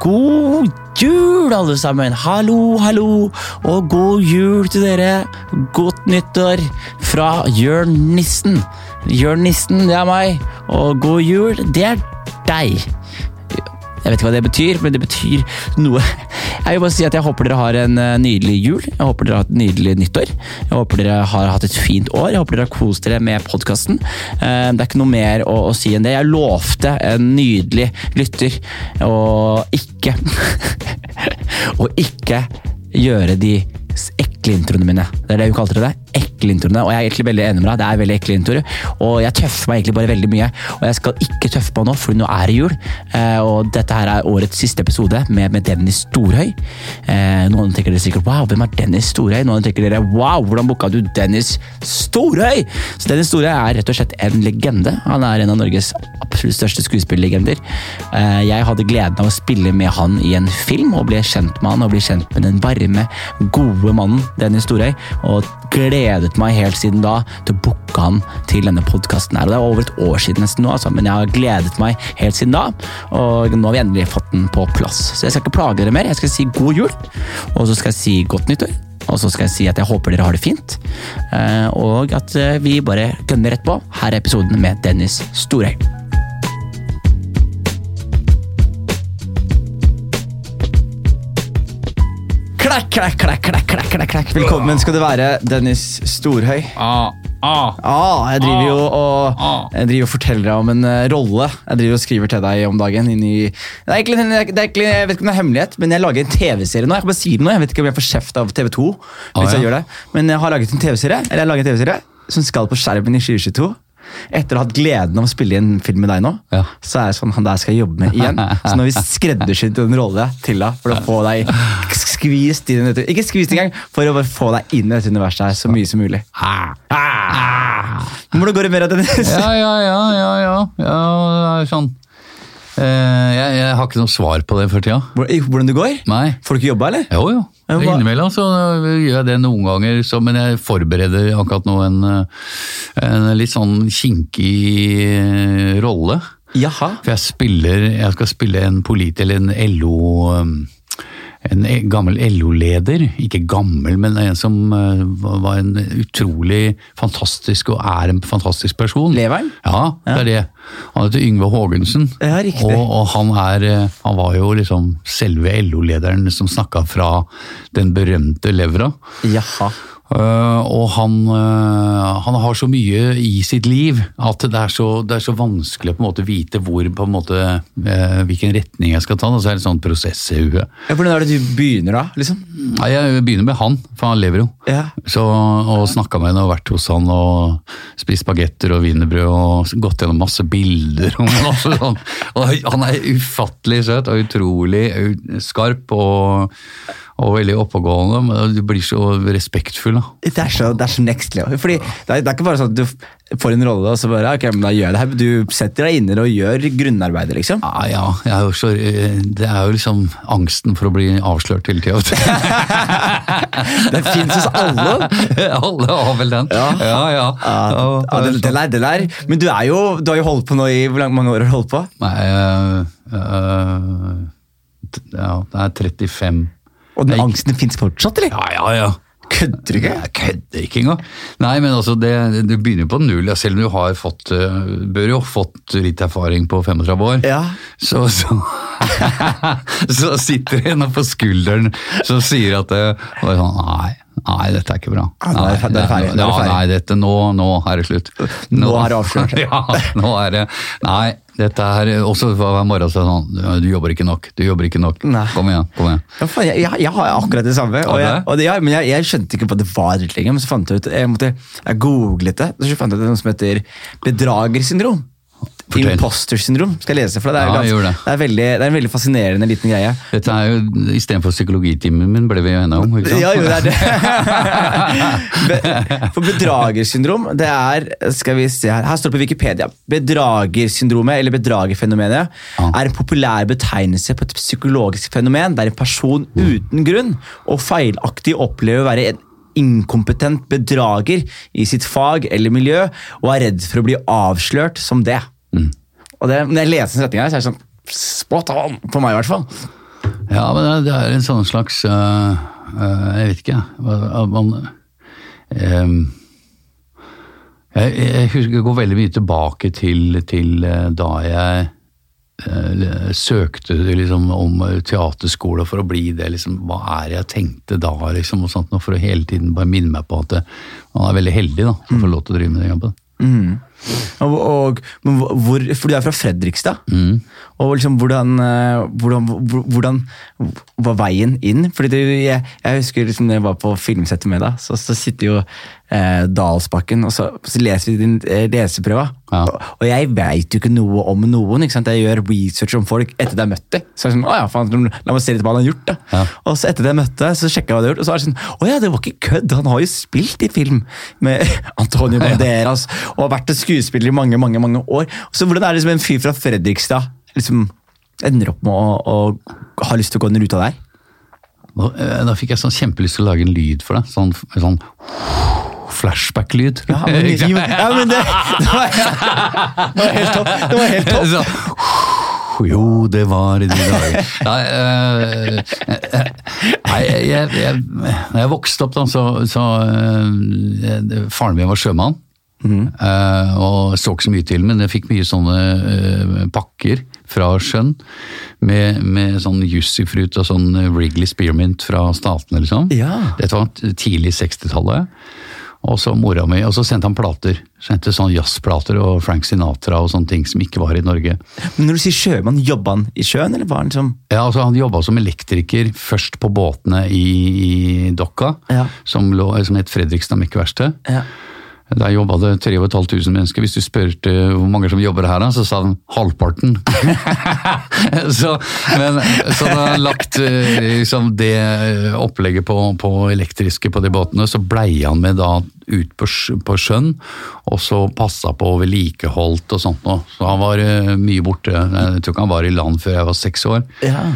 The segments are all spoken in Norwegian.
god jul, alle sammen! Hallo, hallo, og god jul til dere. Godt nyttår fra Jørn Nissen. Det er meg, og god jul, det er deg. Jeg vet ikke hva det betyr, men det betyr noe. Jeg vil bare si at jeg håper dere har en eh, nydelig jul. Jeg håper dere har et nydelig nyttår. Jeg håper dere har hatt et fint år. Jeg håper dere har kost dere med podkasten. Det er ikke noe mer å, å, si enn det. Jeg lovte en nydelig lytter å ikke Å ikke gjøre de ekle introene mine. Det er det hun kalte det. Ekle introene. Og jeg er egentlig veldig enig med deg. Det er veldig ekle introer. Og jeg tøffer meg egentlig bare veldig mye. Og jeg skal ikke tøffe meg nå, for nå er det jul. Eh, og dette her er årets siste episode med, med Dennis Storhøy. Eh, noen tenker dere sikkert wow, hvem er Dennis Storhøy? Noen tenker dere wow, hvordan booka du Dennis Storhøy? Så Dennis Storhøy er rett og slett en legende. Han er en av Norges absolutt største skuespillerlegender. Eh, jeg hadde gleden av å spille med han i en film, og ble kjent med han og bli kjent med den varme, gode mannen Dennis Storøy, og gledet meg helt siden da til å booke han til denne podkasten. Det er over et år siden nesten nå, altså, men jeg har gledet meg helt siden da, og nå har vi endelig fått den på plass. Så jeg skal ikke plage dere mer. Jeg skal si god jul, og så skal jeg si godt nyttår. Og så skal jeg si at jeg håper dere har det fint, eh, og at eh, vi bare gønner rett på. Her er episoden med Dennis Storøy. Klakk, klakk, klakk, klakk, klakk, klakk, klakk. Velkommen skal du være, Dennis Storhøy. Ah, ah. Ah, jeg driver jo og, jeg driver og forteller deg om en uh, rolle. Jeg driver og skriver til deg om dagen. inn i- det, er egentlig, det er egentlig, jeg vet ikke om det er hemmelighet, men jeg lager en TV-serie nå. Jeg kan bare si det nå, jeg vet ikke om jeg får kjeft av TV 2. hvis Ah, jeg ja. gjør det. Men jeg har laget en TV-serie eller jeg har laget en TV-serie som skal på skjermen i 2022. Etter å ha hatt gleden av å spille i en film med deg nå, Ja. så er det sånn han der skal jeg jobbe med igjen. Så nå har vi skreddersydd en rolle til deg for å få deg skvist inn. Ikke skvist engang, for å få deg inn i dette universet her så mye som mulig. Hvordan går det med deg, Dennis? Ja, ja, ja, ja, ja. ja det er sånn. Eh, jeg, jeg har ikke noe svar på det for tida. Hvordan det går? Nei. Får du ikke jobba, eller? Jo, jo. Hva- Innimellom så gjør jeg det noen ganger, så, men jeg forbereder akkurat nå en, eh, en litt sånn kinkig eh, rolle. Jaha. For jeg spiller, jeg skal spille en polit, eller en LO um, en e- gammel LO-leder, ikke gammel, men en som uh, var en utrolig fantastisk og er en fantastisk person. Lever han? Ja, det er det. Han heter Yngve Haagensen. Ja, riktig. Og, og han, er, uh, han var jo liksom selve LO-lederen som snakka fra den berømte levra. Jaha. Uh, og han, uh, han har så mye i sitt liv at det er så, det er så vanskelig å på en måte vite hvor, på en måte, uh, hvilken retning jeg skal ta. Og så er det sånn prosess i huet. Ja, hvordan er det du begynner, da? liksom? Nei, Jeg begynner med han, for han lever jo. Ja. Så, og snakka med henne og vært hos han og spist bagetter og wienerbrød og gått gjennom masse bilder. Og masse sånn. Og han er ufattelig søt og utrolig skarp og, og veldig oppegående. Men du blir så respektfull. da. Det er så, det er så next level. Fordi det er, det er ikke bare sånn at du får en rolle, og så bare ok, men da gjør jeg det her. Du setter deg inn i det og gjør grunnarbeidet, liksom. Ja, ja. Så, eh, det er jo liksom angsten for å bli avslørt hele tida. Det fins hos alle. Alle har vel den. Ja. ja. ja. Ja, ja, det, er det der. Men du er jo, du har jo holdt på nå i Hvor mange år har du holdt på? Nei, øh, øh, ja, det er 35 Og den angsten fins fortsatt, eller? Ja, ja, ja. Kødder du ikke? Jeg kødder ikke engang. Nei, men altså, det, du begynner på null. Selv om du har fått, øh, bør jo ha fått litt erfaring på 35 år. Ja. Så, så, så sitter det en på skulderen som sier at det, og er sånn, nei, nei, dette er ikke bra. Nei, nå er det nå er ferdig, nå er det Ja, nei, dette, nå, nå er det slutt. Nå er det avslørt. ja, nå er det Nei, dette er også hver morgen så sånn Du jobber ikke nok, du jobber ikke nok. Nei. Kom igjen, kom igjen. Ja, faen, jeg, jeg, jeg har akkurat det samme. Og jeg, og det, ja, men jeg, jeg skjønte ikke hva det var lenger. Men så fant jeg ut Jeg, måtte, jeg googlet det, så fant jeg ut det noe som heter bedragersyndrom. Fortell. Imposter syndrom. Skal jeg lese for deg? Det er, Ja, det. det er, veldig, det er en veldig fascinerende liten greie. Dette er jo Istedenfor psykologitimen min ble vi jo enige om. ikke sant? Ja, jo, det er det. For bedragersyndrom, det er Skal vi se her Her står det på Wikipedia. Bedragersyndromet, eller bedragerfenomenet, Ja. er en populær betegnelse på et psykologisk fenomen der en person uten grunn og feilaktig opplever å være en inkompetent bedrager i sitt fag eller miljø, og er redd for å bli avslørt som det. Og det, når jeg leser den setninga, så er det sånn spot on, på meg i hvert fall. Ja, men det- det er en sånn slags uh, uh, Jeg vet ikke, man um, jeg, jeg husker jeg går veldig mye tilbake til, til uh, da jeg søkte liksom, om teaterskole for å bli det. Liksom, hva er det jeg tenkte da? Liksom, og sånt, for å hele tiden bare minne meg på at man er veldig heldig da, å få lov til å drive med den jobben. Og, og, hvor, for du er fra Fredrikstad. Og liksom hvordan, eh, hvordan, hvordan var veien inn? Fordi det, jeg, jeg husker liksom når jeg var på filmsettet med deg, så, så sitter jo eh, Dalsbakken, og så, så leser vi din eh, leseprøve. Ja. Og, og jeg veit jo ikke noe om noen. ikke sant? Jeg gjør research om folk etter at jeg møtte dem. Så er sånn, å ja, faen, La meg se litt hva han har gjort. da. Ja. Og så etter at jeg møtte så sjekka jeg hva du har gjort, og så er det sånn Å ja, det var ikke kødd! Han har jo spilt i film med Antonio Banderas og har vært skuespiller i mange mange, mange år. Så hvordan er det liksom en fyr fra Fredrikstad liksom ender opp med å, å ha lyst til å gå den ruta der? Da, eh, da fikk jeg sånn kjempelyst til å lage en lyd for deg. Sånn, sånn flashback-lyd. Ja, men, ja, men det, det, var, det var helt topp! Det var helt topp. Så, jo, det var i de dager. Nei, eh, nei jeg, jeg, når jeg vokste opp, da, så, så øh, Faren min var sjømann. eh, og så ikke så mye til, men jeg fikk mye sånne pakker fra sjøen. Med, med sånn jussifruit og sånn Wrigley Spearmint fra statene, liksom. Ja. Dette var tidlig 60-tallet. Og så mora mi, og så sendte han plater. Sendte sånn jazzplater og Frank Sinatra og sånne ting som ikke var i Norge. Men når du sier sjømann, jobba han i sjøen, eller var han liksom Ja, altså Han jobba som elektriker først på båtene i, i Dokka, Ja. som, lå, som het Fredrikstad Mekkeverksted. ja. Der jobba det 3500 mennesker. Hvis du spurte hvor mange som jobber her, så sa de halvparten. så, men, så da lagt eh, liksom, det opplegget på, på elektriske på de båtene, så blei han med da ut på, på sjøen, og så passa på vedlikeholdt og sånt noe. Så han var eh, mye borte. Jeg tror ikke han var i land før jeg var seks år. ja.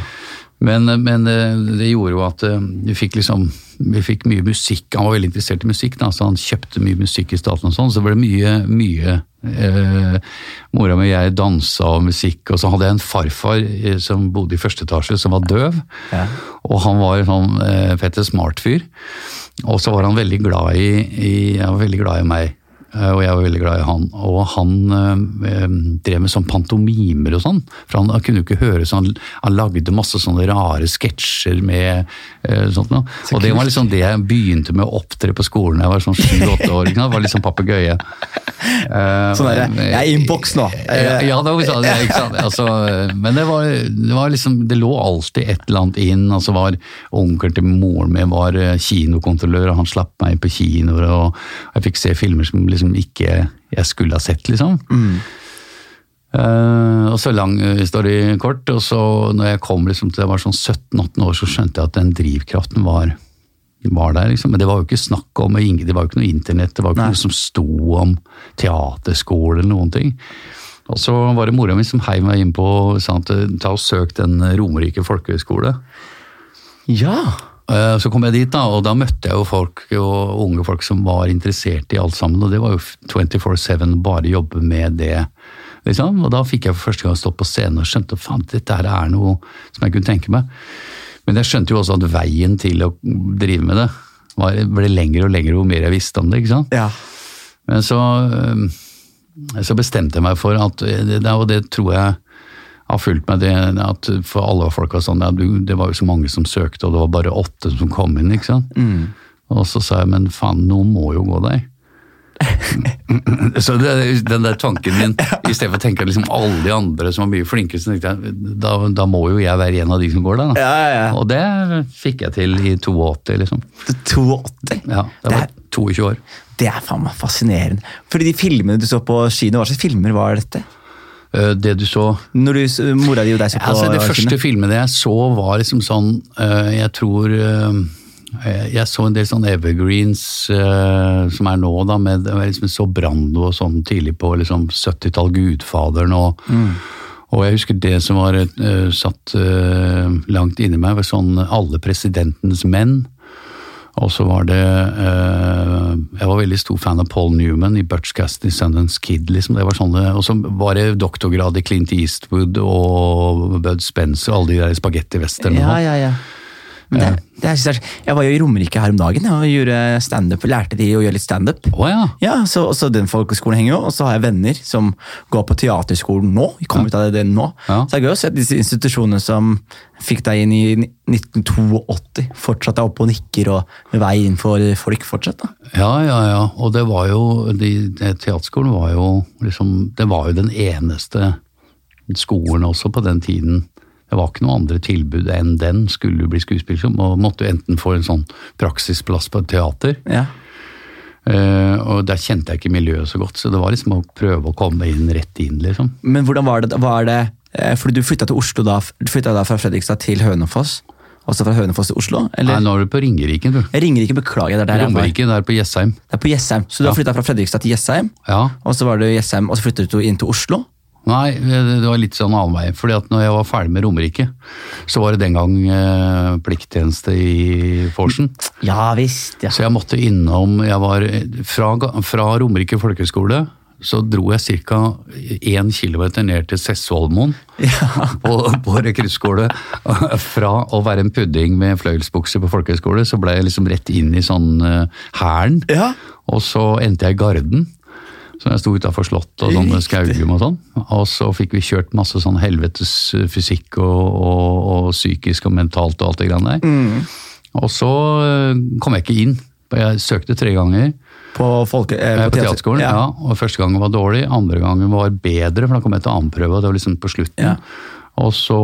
Men, men eh, det gjorde jo at eh, vi fikk liksom vi fikk mye musikk. Han var veldig interessert i musikk, da, så han kjøpte mye musikk i staten og sånn. Så det ble mye, mye eh, Mora mi og jeg dansa og musikk, og så hadde jeg en farfar eh, som bodde i første etasje, som var døv. Ja. Og han var en sånn eh, fette smart fyr. Og så var han veldig glad i, i han var veldig glad i meg. Eh, Og jeg var veldig glad i han. Og han eh, drev med sånn pantomimer og sånn. For han, han kunne jo ikke høre så han, han lagde masse sånne rare sketsjer med eh, sånt noe. Så Og det var liksom det jeg begynte med å opptre på skolen da jeg var sånn sju-åtte år. ikke sant? Var liksom papegøye. Uh, Sånn der, jeg er i innboks nå. ja, ja, det var sånn, ikke sant? Altså, men det var, det var liksom, det lå alltid et eller annet inn. altså var Onkelen til moren min var kinokontrollør, og han slapp meg inn på kinoer. og Jeg fikk se filmer som liksom ikke jeg skulle ha sett, liksom. Eh, og så lang eh, story kort, og så når jeg kom liksom til jeg var sånn 17-18 år, så skjønte jeg at den drivkraften var, var der. liksom. Men det var jo ikke snakk om, det var jo ikke noe internett, det var jo ikke Nei. noe som sto om teaterskole eller noen ting. Og så var det mora mi som heiv meg inn på sa at ta og søk den Romerike folkehøgskole. ja. Eh, Så kom jeg dit, da, og da møtte jeg jo folk, og unge folk som var interessert i alt sammen. Og det var jo 24-7 bare jobbe med det. liksom. Og da fikk jeg for første gang stå på scenen og skjønte faen, dette her er noe som jeg kunne tenke meg. Men jeg skjønte jo også at veien til å drive med det var, ble lengre og lengre jo mer jeg visste om det. ikke sant? ja. Men så, øh, så bestemte jeg meg for at det, det- Og det tror jeg har fulgt med det at for alle folk var sånn ja, du, Det var jo så mange som søkte, og det var bare åtte som kom inn. ikke sant? Og så sa jeg men faen, noen må jo gå der. så det, den der tanken min, i stedet for å tenke liksom alle de andre som var mye flinkere, så tenkte jeg da, da må jo jeg være en av de som går der. da. Ja, ja, ja. Og det fikk jeg til i 82, liksom. 82. Ja, Det var var er- 22 år. Det er faen meg fascinerende. Fordi de filmene du så på kino, hva slags filmer var dette? Eh, Det du så Når du, mora di og deg så på Altså, det første filmene jeg så, var liksom sånn eh, Jeg tror eh, Jeg så en del sånn evergreens som er nå, da. Med, jeg liksom så Brando og sånn tidlig på liksom 70-tall, Gudfaderen og Og jeg husker det som var satt langt inni meg, var sånn Alle presidentens menn. Og så var det eh, Jeg var veldig stor fan av Paul Newman i Butch i Sundance Kid. liksom, det var sånne, Og så var det doktorgrad i Clint Eastwood og Bud Spencer og alle de der spagettivesterne. Ja, ja, ja. Men det, det er, jeg, var jo i Romerike her om dagen og gjorde standup, lærte de å gjøre litt standup. Oh, ja. Ja, så, så den folkeskolen henger jo, og så har jeg venner som går på teaterskolen nå. Vi kommer ut av det nå. Ja. Så det er gøy å se at disse institusjonene som fikk deg inn i 1982, fortsatt er oppe og nikker og med vei inn for folk fortsatt. da. Ja, ja, ja. Og det var jo de, de, Teaterskolen var jo liksom Det var jo den eneste skolen også på den tiden. Det var ikke noe andre tilbud enn den. Skulle du bli skuespiller, så må- måtte du enten få en sånn praksisplass på et teater. Ja. Uh, og der kjente jeg ikke miljøet så godt, så det var liksom å prøve å komme inn rett inn, liksom. Men hvordan var det, var det eh, Fordi du flytta til Oslo da, du da fra Fredrikstad til Hønefoss? Også fra Hønefoss til Oslo? Nei, nå er du på Ringeriken, du. Ringeriken, beklager jeg. Det er der. Romerike, der på Jessheim. Det er på Jessheim. Så du Ja. har flytta fra Fredrikstad til Jessheim, Ja. og så var du Jessheim, og så flyttet du inn til Oslo? Nei, det var litt sånn annen vei. fordi at når jeg var ferdig med Romerike, så var det den gang eh, plikttjeneste i Forsen. Ja visst, ja. Så jeg måtte innom jeg var Fra, fra Romerike folkehøgskole så dro jeg ca. 1 km ned til Sessvollmoen på, på rekruttskole. Fra å være en pudding med fløyelsbukse på folkehøgskole, så ble jeg liksom rett inn i sånn hæren. Uh, Ja. Og så endte jeg i Garden. Så jeg sto utafor Slottet og sånn med Skaugum og sånn. Og så fikk vi kjørt masse sånn helvetes fysikk og, og, og psykisk og mentalt og alt det greiene der. Og så eh, kom jeg ikke inn. Jeg søkte tre ganger På, folke, eh, på teaterskolen. Ja. og Første gangen var dårlig, andre gangen var bedre, for da kom jeg til annenprøve. og Det var liksom på slutten. Ja. Og så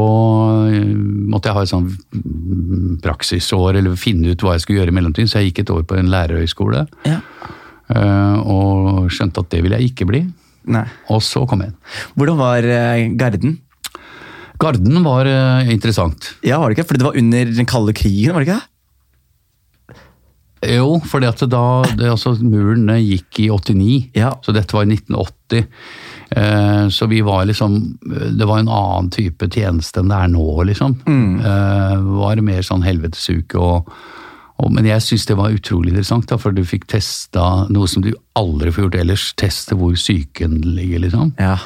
eh, måtte jeg ha et sånn mm, praksisår, eller finne ut hva jeg skulle gjøre i mellomtiden. Så jeg gikk et år på en lærerhøyskole, Ja. Uh, og skjønte at det ville jeg ikke bli. Nei. Og så kom jeg inn. Hvordan var eh, Garden? Garden var eh, interessant. Ja, var det ikke? Fordi det var under den kalde krigen, var det ikke det? Jo, at da det, altså, Muren eh, gikk i 89, Ja. så dette var i 1980. Eh, så vi var liksom Det var en annen type tjeneste enn det er nå, liksom. Eh, var mer sånn helvetesuke og, og Men jeg syns det var utrolig interessant, da, for du fikk testa noe som du aldri får gjort ellers. Teste hvor psyken ligger, liksom. Ja.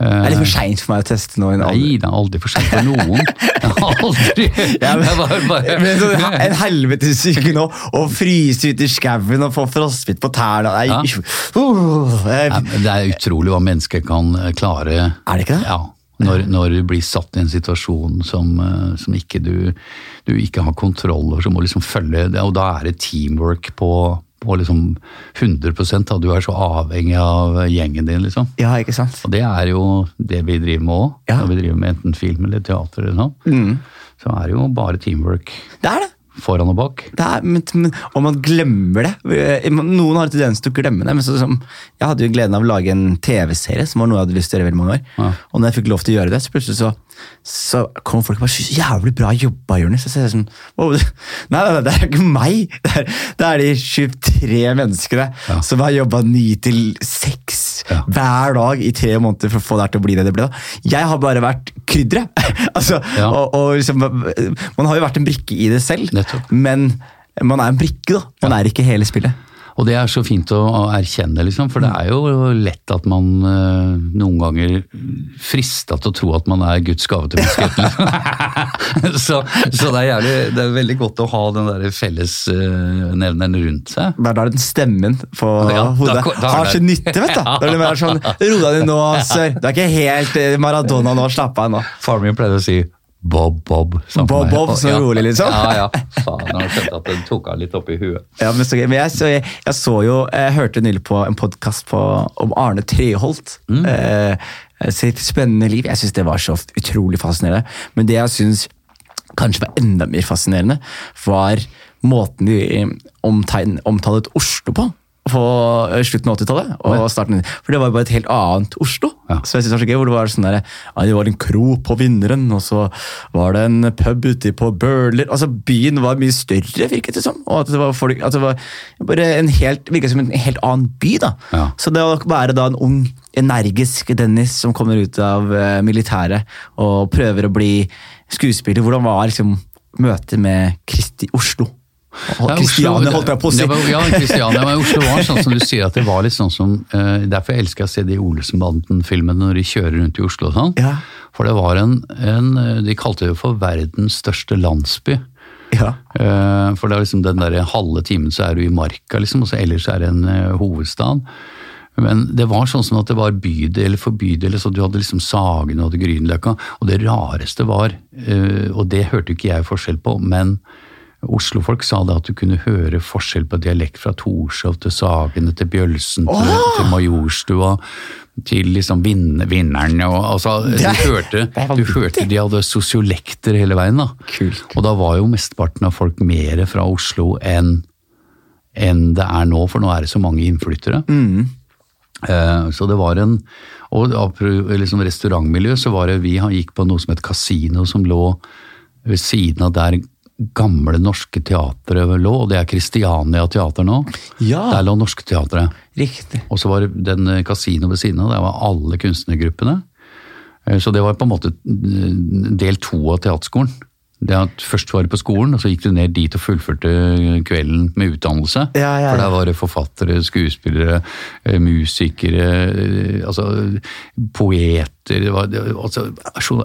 Det er litt for seint for meg å teste nå. Nei, det er aldri for sent for noen. Aldri Ja, men, bare, bare, men så, en helvetes syke nå, å fryse ute i skauen og få frostbitt på tærne Ja. uh, Ja, eh, men det er utrolig hva mennesker kan eh, klare. Er det ikke det? Ja, når, når du blir satt i en situasjon som, eh, som ikke du, du ikke har kontroll over, så må du liksom følge det, og da er det teamwork på, på liksom 100% da. Du er så avhengig av gjengen din, liksom. ja, ikke sant? Og det er jo det vi driver med òg. Ja. Når vi driver med enten film eller teater, eller sånn, så er det jo bare teamwork Det er det. Foran og bak. det er, men, men, og man glemmer det. Eh, Noen har en tendens til å glemme det. men så, som, Jeg hadde jo gleden av å lage en TV-serie, som var noe jeg hadde lyst til å gjøre i veldig mange år. Ja. Og når jeg fikk lov til å gjøre det, så plutselig så, så kom folk og bare jævlig bra jobba, Jonis. Så jeg sånn, wow, nei, nei, nei, det er ikke meg! Det er, det er de 23 menneskene Ja. som har jobba ni til seks Ja. hver dag i tre måneder for å få det her til å bli det det ble. da. Jeg har bare vært krydderet. altså, Ja. og, og liksom, man har jo vært en brikke i det selv, Nettopp. men man er en brikke, da. Man er ikke hele spillet. Og det er så fint å å erkjenne, liksom, for det er jo lett at man eh, noen ganger frista til å tro at man er Guds gave til menneskeheten. så så det, er jævlig, det er veldig godt å ha den der fellesnevneren rundt seg. Det er da den stemmen på Ja, da- hodet da- har ikke nytte, vet du. Da er det mer sånn, Ro deg ned nå, sør. Du er ikke helt eh, Maradona nå, slapp av nå. Faren min pleide å si Bob, Bob. Bob. Bob, så Ja. rolig, liksom. Ja, ja. Faen, jeg skjønte at den tok han litt opp i huet. Ja, men, så, men jeg, så, jeg, jeg så jo Jeg hørte nylig på en podkast om Arne Treholt. Eh, sitt spennende liv. Jeg syns det var så utrolig fascinerende. Men det jeg syns kanskje var enda mer fascinerende, var måten de omtegn, omtalet Oslo på. På eh, slutten av 80-tallet. og starten For det var jo bare et helt annet Oslo. Ja. Så jeg synes Det var så gøy, hvor det var sånn der, det var en kro på Vinneren, og så var det en pub ute på Bøhler. Altså Byen var mye større, virket det som. Og at det var, folk, at det var bare en helt, virket som en helt annen by. da. Ja. Så det å være da en ung, energisk Dennis som kommer ut av eh, militæret og prøver å bli skuespiller, hvordan var liksom møtet med Kristi Oslo? Kristiania, holdt jeg på å si. Det var, ja, Kristiania, men Oslo var sånn som du sier, at det var litt sånn som uh, Derfor jeg elsker å se de Olsenbanden-filmene når de kjører rundt i Oslo og sånn. Ja. For det var en, en eh, De kalte det for verdens største landsby. Ja. Uh, For det er liksom den der halve timen så er du i marka, liksom, og så ellers er det en uh, hovedstad. Men det var sånn som at det var bydel for bydel, så du hadde liksom Sagen og Grünerløkka. Og det rareste var, og det hørte ikke jeg forskjell på, men Oslofolk sa det at du kunne høre forskjell på dialekt fra Torshov til Sagene til Bjølsen til, til Majorstua til liksom vinne, Vinneren og altså, du, hørte, du hørte de hadde sosiolekter hele veien. da. Kult. Og da var jo mesteparten av folk mer fra Oslo enn enn det er nå, for nå er det så mange innflyttere. Eh, Så det var en Og liksom restaurantmiljø, så var det Vi gikk på noe som het kasino, som lå ved siden av der gamle norske teatret lå, og det er Christiania teater nå. Ja. Der lå Norske Teatret. Riktig. Og så var det den eh, kasino ved siden av, der var alle kunstnergruppene. Eh, Så det var på en måte eh, del to av teaterskolen. Det at Først var det på skolen, og så gikk du ned dit og fullførte kvelden med utdannelse. Ja, ja, For der var det forfattere, skuespillere, eh, musikere, eh, altså poeter det var, det, altså,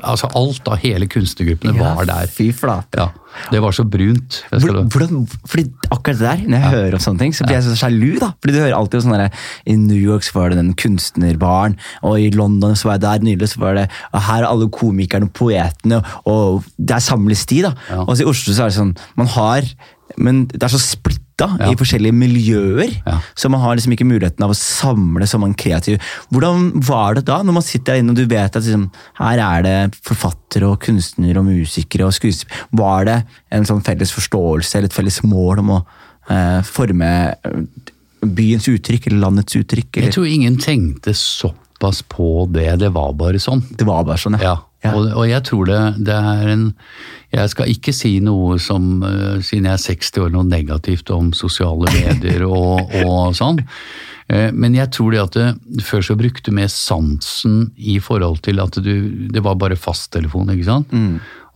altså alt av hele kunstnergruppene var der. Fy flate. Ja, Det var så brunt. Hvordan, Hvordan, fordi akkurat det der, Når jeg hører om sånne ting, så blir jeg så sjalu. da. Fordi du hører alltid sånn der, I New York så var det den kunstnerbaren, og i London så var jeg der nylig, så var det og her er alle komikerne og poetene, og det er samles de. da. Ja. Og så i Oslo så er det sånn Man har Men det er så splitta Ja. i forskjellige miljøer, Ja. så man har liksom ikke muligheten av å samle så mange kreative. Hvordan var det da, når man sitter der inne og du vet at liksom, her er det forfattere og kunstnere og musikere og skuespillere. Var det en sånn felles forståelse eller et felles mål om å eh, forme eh, byens uttrykk eller landets uttrykk? jeg tror ingen tenkte såpass på det. Det var bare sånn. Det var bare sånn, Ja, Og, og jeg tror det, det er en Jeg skal ikke si noe som, eh, siden jeg er 60 år, noe negativt om sosiale medier og, og sånn. Eh, Men jeg tror det at det, før så brukte du mer sansen i forhold til at du Det var bare fasttelefon, ikke sant?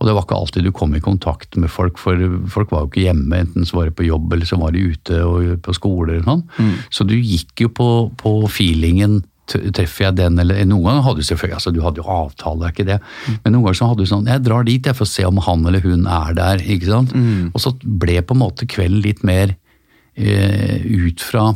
Og det var ikke alltid du kom i kontakt med folk, for folk var jo ikke hjemme. Enten så var de på jobb, eller så var de ute og på skole eller sånn. Så du gikk jo på, på feelingen Treffer jeg den, eller Noen ganger hadde du selvfølgelig, altså du hadde jo avtale, er ikke det. Men noen ganger så hadde du sånn Jeg drar dit jeg for å se om han eller hun er der. ikke sant? Og så ble på en måte kvelden litt mer eh, ut fra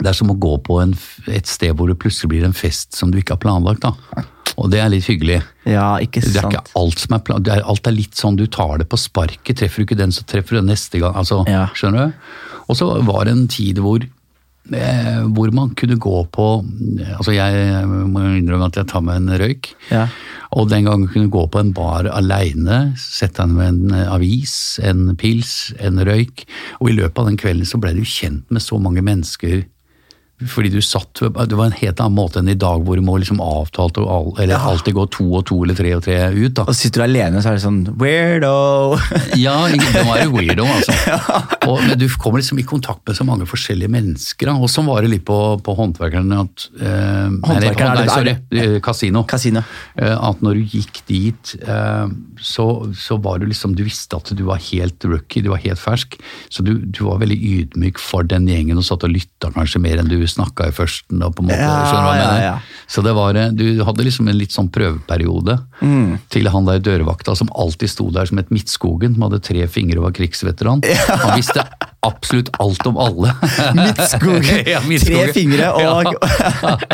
det er som å gå på en, et sted hvor det plutselig blir en fest som du ikke har planlagt. da. Og det er litt hyggelig. Ja, ikke sant. Det er ikke alt som er planlagt. Alt er litt sånn du tar det på sparket. Treffer du ikke den, så treffer du den neste gang. altså, Ja. Skjønner du? Og så var det en tid hvor hvor man kunne gå på altså Jeg må innrømme at jeg tar meg en røyk. Ja. Og den gangen kunne gå på en bar aleine, sette deg med en eh, avis, en pils, en røyk. Og i løpet av den kvelden så ble du kjent med så mange mennesker. Fordi du satt Det var en helt annen måte enn i dag, hvor du må liksom avtalt og all, eller Ja. alltid gå to og to eller tre og tre ut. da. Og sitter du alene, så er det sånn weirdo! Ja, det var jo weirdo, altså. Og, men du kommer liksom i kontakt med så mange forskjellige mennesker. Da. Og sånn var det litt på, på håndverkerne at eh, Håndverkerne, nei, det- sorry, eh, kasino. kasino. Eh, At når du gikk dit, eh, så, så var du liksom Du visste at du var helt rookie, du var helt fersk. Så du, du var veldig ydmyk for den gjengen og satt og lytta kanskje mer enn du snakka i førsten. Da, på en måte, Ja, skjønner du hva jeg ja, mener? ja. Så det var, eh, du hadde liksom en litt sånn prøveperiode Mm. til han der dørvakta som alltid sto der som et Midtskogen, som hadde tre fingre og var krigsveteran. Han visste absolutt alt om alle. Midtskogen. Midtskogen. Tre fingre og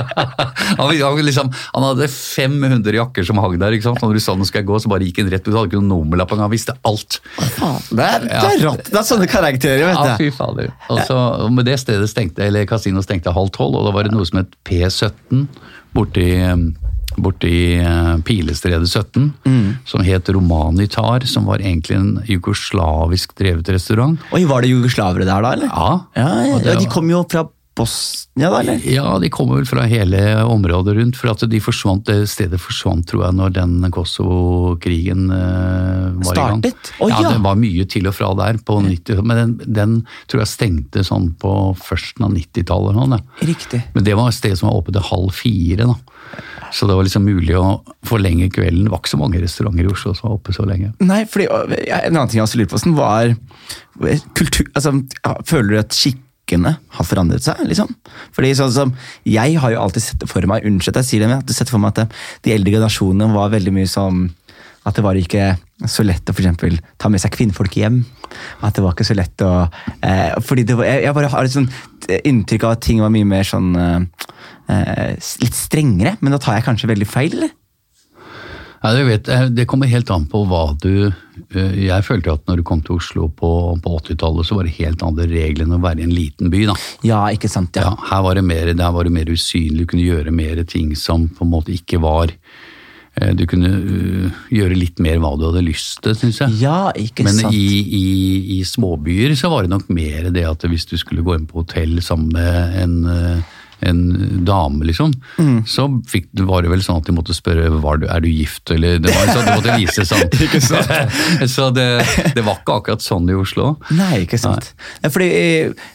han, han, liksom, han hadde 500 jakker som hang der. ikke sant? Når du sa nå skal jeg gå, så bare gikk han rett ut. Han hadde ikke noen nummerlapp, han visste alt. Det, er, det er rått! Det er sånne karakterer, vet du. Ja, fy fader. Og så, med det stedet stengte, eller kasino stengte halv tolv, og da var det noe som het P17 borti, borti eh, Pilestredet 17, som het Romanitar, som var egentlig en jugoslavisk drevet restaurant. Oi, var det jugoslavere der da, eller? Ja, Ja, ja, det ja, de kom jo fra Bosnia, da, eller? Ja, de kommer vel fra hele området rundt. For at de forsvant, det stedet forsvant, tror jeg, når den Kosovo-krigen eh, var i gang. Startet? Å, ja, ja. det var mye til og fra der på 90 Men den, den tror jeg stengte sånn på førsten av 90-tallet. Sånn. Riktig. Men det var et sted som var oppe til halv fire. da. Så det var liksom mulig å forlenge kvelden. Det var ikke så mange restauranter i Oslo som var oppe så lenge. Nei, fordi En annen ting jeg også lurer på, hvordan var kultur altså, Føler du at skikkene har forandret seg? liksom? Fordi sånn som, Jeg har jo alltid sett for meg unnskyld jeg sier det, men at sett for meg at det, de eldre generasjonene var veldig mye som at det var ikke så lett å for eksempel, ta med seg kvinnfolk hjem. At det var ikke så lett å eh, fordi var, jeg, jeg bare har et sånt inntrykk av at ting var mye mer sånn eh, eh, Litt strengere, men da tar jeg kanskje veldig feil, Ja, det, vet, det kommer helt an på hva du eh, Jeg følte at når du kom til Oslo på, på 80-tallet, så var det helt andre regler enn å være i en liten by. da. Ja, ikke sant? Ja, Ja. her var det mer, der var det mer usynlig, du kunne gjøre mer ting som på en måte ikke var eh, Du kunne uh, gjøre litt mer hva du hadde lyst til, syns jeg. Ja, ikke Men sant? i, i, i småbyer så var det nok mer det at hvis du skulle gå inn på hotell sammen med en, eh, en dame, liksom, Mm. så fikk, var det vel sånn at de måtte spørre var du, er du gift, eller det var sånn, de måtte vise sånn. så det, det var ikke akkurat sånn i Oslo. Nei, ikke sant. Nei, fordi,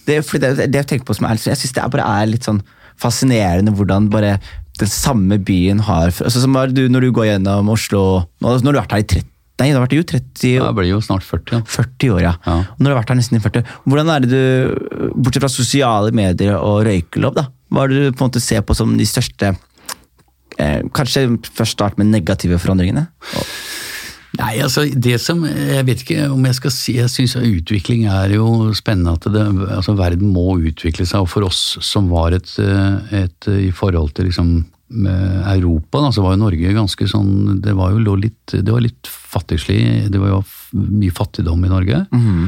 det, fordi det, det jeg tenker på som er, Jeg synes det bare er litt sånn fascinerende hvordan bare den samme byen har altså, som du, Når du går gjennom Oslo Nå, du har vært her i 30 Nei, du har vært jo 30 Jeg ble jo snart 40. Ja. 40 år, ja. Ja. Når du har vært her nesten i 40 Hvordan er det du, bortsett fra sosiale medier og røykelov, da, hva er det du på en måte ser på som de største eh, Kanskje først start med negative forandringene? Nei, altså det som, Jeg vet ikke om jeg skal si Jeg syns utvikling er jo spennende. at det, altså Verden må utvikle seg. Og for oss som var et, eh, et i forhold til liksom Europa, da, så var jo Norge ganske sånn Det var jo litt, det var litt fattigslig. Det var jo mye fattigdom i Norge. Eh,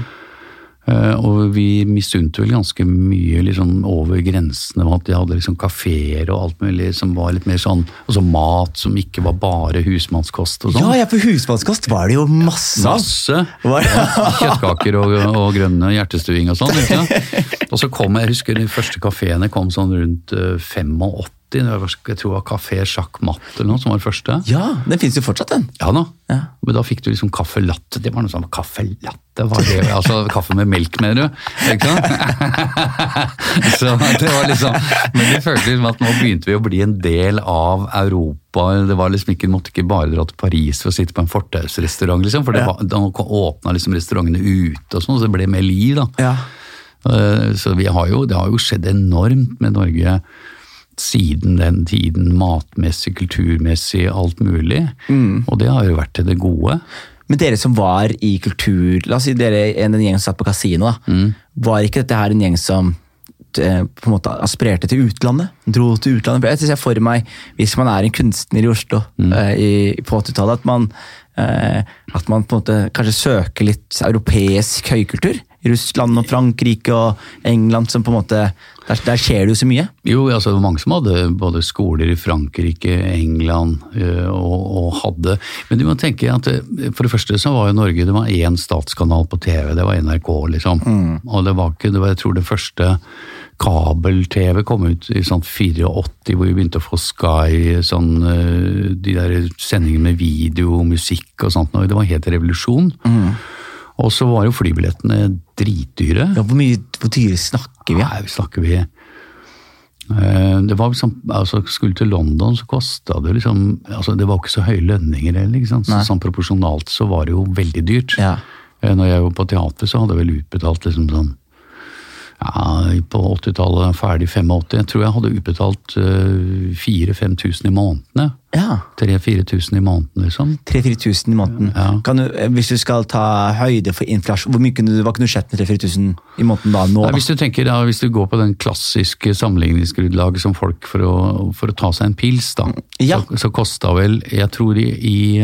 og vi misunte vel ganske mye liksom over grensene med at de hadde liksom kafeer og alt mulig som var litt mer sånn Og så mat som ikke var bare husmannskost og sånn. Ja, ja, for husmannskost var det jo masse av. Masse. Ja, kjøttkaker og, og grønne hjertestuing og sånn. Og så kom jeg, jeg husker de første kafeene kom sånn rundt eh, 85. Det var, Jeg tror det var Kafé Sjakk Matt eller noe som var det første. Ja, den fins jo fortsatt, den. Ja da. Ja. Men da fikk du liksom kaffe latte. Det var noe sånn kaffe latte, var det? Altså kaffe med melk, mener du? Ikke sant? Så det var liksom Men det følte liksom at nå begynte vi å bli en del av Europa. Det var liksom ikke, måtte ikke bare dra til Paris for å sitte på en fortausrestaurant, liksom. For det var, da åpna liksom restaurantene ute og sånn, så det ble mer liv, da. Ja. Eh, Så vi har jo, det har jo skjedd enormt med Norge siden den tiden, matmessig, kulturmessig, alt mulig. Og det har jo vært til det gode. Men dere som var i kultur La oss si dere en, en gjeng som satt på kasino. da. Var ikke dette her en gjeng som eh, på en måte aspirerte til utlandet? Dro til utlandet? Jeg synes Jeg for meg, Hvis man er en kunstner i Oslo mm. i, på 80-tallet, at, man, eh, at man på en måte kanskje søker litt europeisk høykultur? Russland og Frankrike og England som på en måte Der, der skjer det jo så mye. Jo, altså det var mange som hadde både skoler i Frankrike, England øh, og, og hadde Men du må tenke at for det første så var jo Norge det var én statskanal på TV, det var NRK, liksom. Og det var ikke, det var jeg tror det første kabel-TV kom ut i sånn 84, hvor vi begynte å få Sky, sånn, øh, de der sendingene med video og musikk og sånt. og Det var helt revolusjon. Og så var jo flybillettene dritdyre. Ja, hvor mye hvor dyre snakker vi? Ja? Nei, vi snakker vi eh, det var liksom, altså Skulle til London, så kosta det liksom altså Det var ikke så høye lønninger heller. ikke sant? Så, sånn proporsjonalt så var det jo veldig dyrt. Ja. Eh, Når jeg var på teater, så hadde jeg vel utbetalt liksom sånn ja, På 80-tallet, ferdig 85, jeg tror jeg hadde utbetalt uh, 4000-5000 i månedene. ja. 3000-4000 i måneden, liksom. 3000-4000 i måneden. Ja. Kan du, eh, hvis du skal ta høyde for inflasjon, hvor mye kunne du, hva kunne du sett med 3000-4000 i måneden da? nå? Nei, hvis du tenker, da, hvis du går på den klassiske sammenligningsgrunnlaget som folk for å, for å ta seg en pils, da, Ja. så, så kosta vel Jeg tror i, i,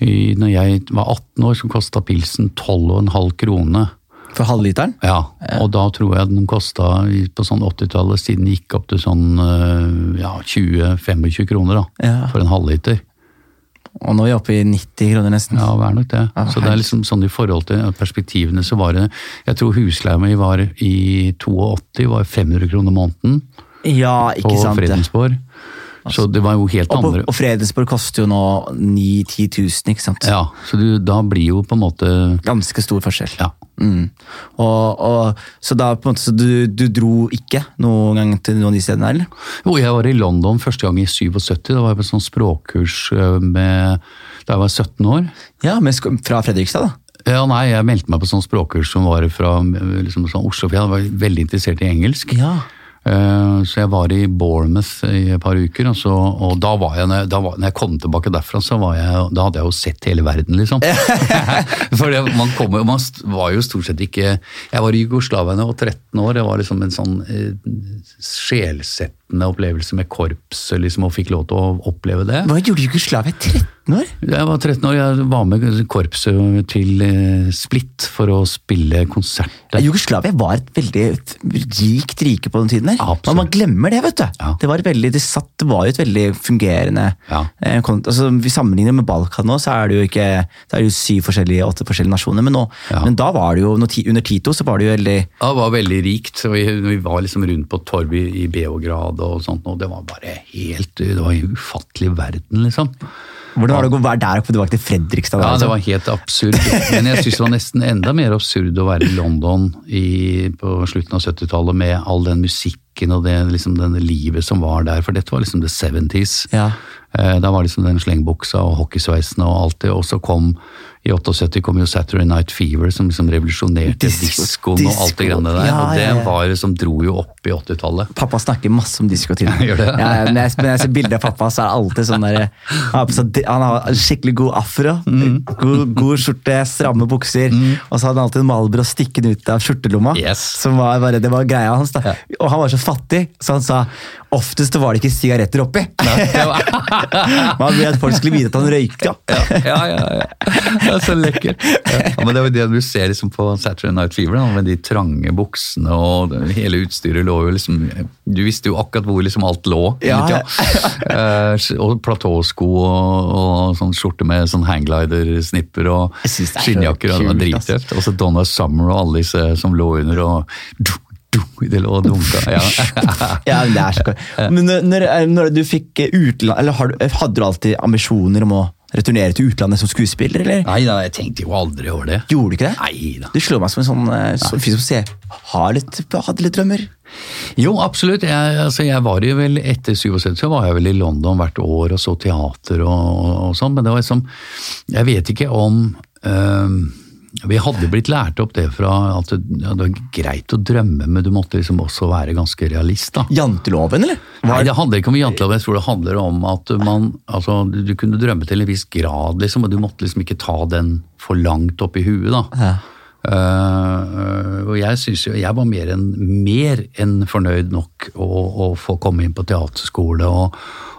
i Når jeg var 18 år, så kosta pilsen 12,5 kroner. For halvliteren? Ja, og da tror jeg den kosta på sånn 80-tallet, siden den gikk opp til sånn øh, ja, 20-25 kroner da, Ja. for en halvliter. Og nå er vi oppe i 90 kroner nesten. Ja, det er nok det. Ja, så det er liksom sånn i forhold til perspektivene så var det Jeg tror husleia mi var i 82 var 500 kroner måneden Ja, på ikke sant. det. Fredensborg. Så det var jo helt Og, på, andre og Fredensborg koster jo nå 9000-10 000, ikke sant? Ja, så du, da blir jo på en måte Ganske stor forskjell. Ja. Mm. Og, og, så da på en måte, så du, du dro ikke noen gang til noen av de stedene, eller? Jo, jeg var i London første gang i 77. Da var jeg på sånn språkkurs øh, med, da jeg var 17 år. Ja, men fra Fredrikstad, da? Ja, nei, Jeg meldte meg på sånn språkkurs som var fra øh, liksom, sånn Oslo, for jeg var veldig interessert i engelsk. Ja. Eh, Så jeg var i Bournemouth i et par uker, og, så, og da var jeg, jeg- da var, når jeg kom tilbake derfra, så var jeg, da hadde jeg jo sett hele verden, liksom. For det, man, kommer, man var jo stort sett ikke Jeg var i Jugoslavia da jeg var 13 år, det var liksom en sånn eh, sjelsettende opplevelse med korpset, liksom, og fikk lov til å oppleve det. Hva gjorde Jugoslavia? 13 år? Jeg var 13 år, jeg var med korpset til eh, Split for å spille konsert. Ja, Jugoslavia var et veldig rikt rike på den tiden. der. Absolutt. Men man glemmer det, vet du. Ja. Det, var veldig, det, satt, det var jo et veldig fungerende Ja. eh, altså, Vi sammenligner med Balkan nå, så er det jo ikke det er jo syv forskjellige, åtte forskjellige nasjoner. Men, nå, Ja. men da var det jo, under Tito så var det jo veldig Ja, det var veldig rikt. Vi, vi var liksom rundt på torget i, i Beograd og sånt, og det var bare helt Det var en ufattelig verden, liksom. Hvordan var det å gå være der Du var tilbake til Fredrikstad? Ja, det liksom? var helt absurd. Men jeg syns det var nesten enda mer absurd å være i London i, på slutten av 70-tallet med all den musikken og det liksom denne livet som var der, for dette var liksom the 70s. Ja. Eh, Da var liksom den slengbuksa og hockeysveisen og alt det, og så kom i 78 kom jo Saturday Night Fever som liksom revolusjonerte diskoen og alt det greiene der. Ja, og det ja, ja. var det som dro jo opp i 80-tallet. Pappa snakker masse om disko til meg. Ja, ja, når, jeg, når jeg ser bilder av pappa, så er det alltid sånn der, han, har skikkelig god afro, Mm. god, god skjorte, stramme bukser, og så hadde han alltid en Malbro stikkende ut av skjortelomma. Yes. Som var bare, det var greia hans. da. Og han var så fattig, så han sa oftest var det ikke sigaretter oppi. Man ville at folk skulle vite at han røykte. Ja. Ja, ja, ja. Er så lekker. Ja, men det var det du ser liksom på Saturday Night Fever, med de trange buksene og hele utstyret lå jo liksom Du visste jo akkurat hvor liksom alt lå. Ja. Eh, og platåsko og, og sånn skjorte med sånn hangglider-snipper og er skinnjakker. og Det var drittøft. Og så Donna Summer og alle disse som lå under og Det lå og dunka. Ja. Ja, det er så. Men når, når du fikk utland, eller Hadde du alltid ambisjoner om å returnere til utlandet som skuespiller, eller? Nei da, jeg tenkte jo aldri over det. Gjorde du ikke det? Nei da. Du slår meg som en sånn, eh, sånn fyr som ser, har litt, hadde litt drømmer. Jo, absolutt. Jeg, altså, jeg var jo vel, Etter 77 så var jeg vel i London hvert år og så teater og, og, sånn, men det var liksom Jeg vet ikke om øhm, Vi hadde blitt lært opp det fra at det, var greit å drømme, men du måtte liksom også være ganske realist. da. Janteloven, eller? Nei, det handler ikke om janteloven. jeg tror det handler om at man, altså, du, du kunne drømme til en viss grad, liksom, og du måtte liksom ikke ta den for langt opp i huet. da. Ja. Uh, og jeg synes jo, jeg var mer enn en fornøyd nok å, å få komme inn på teaterskole og,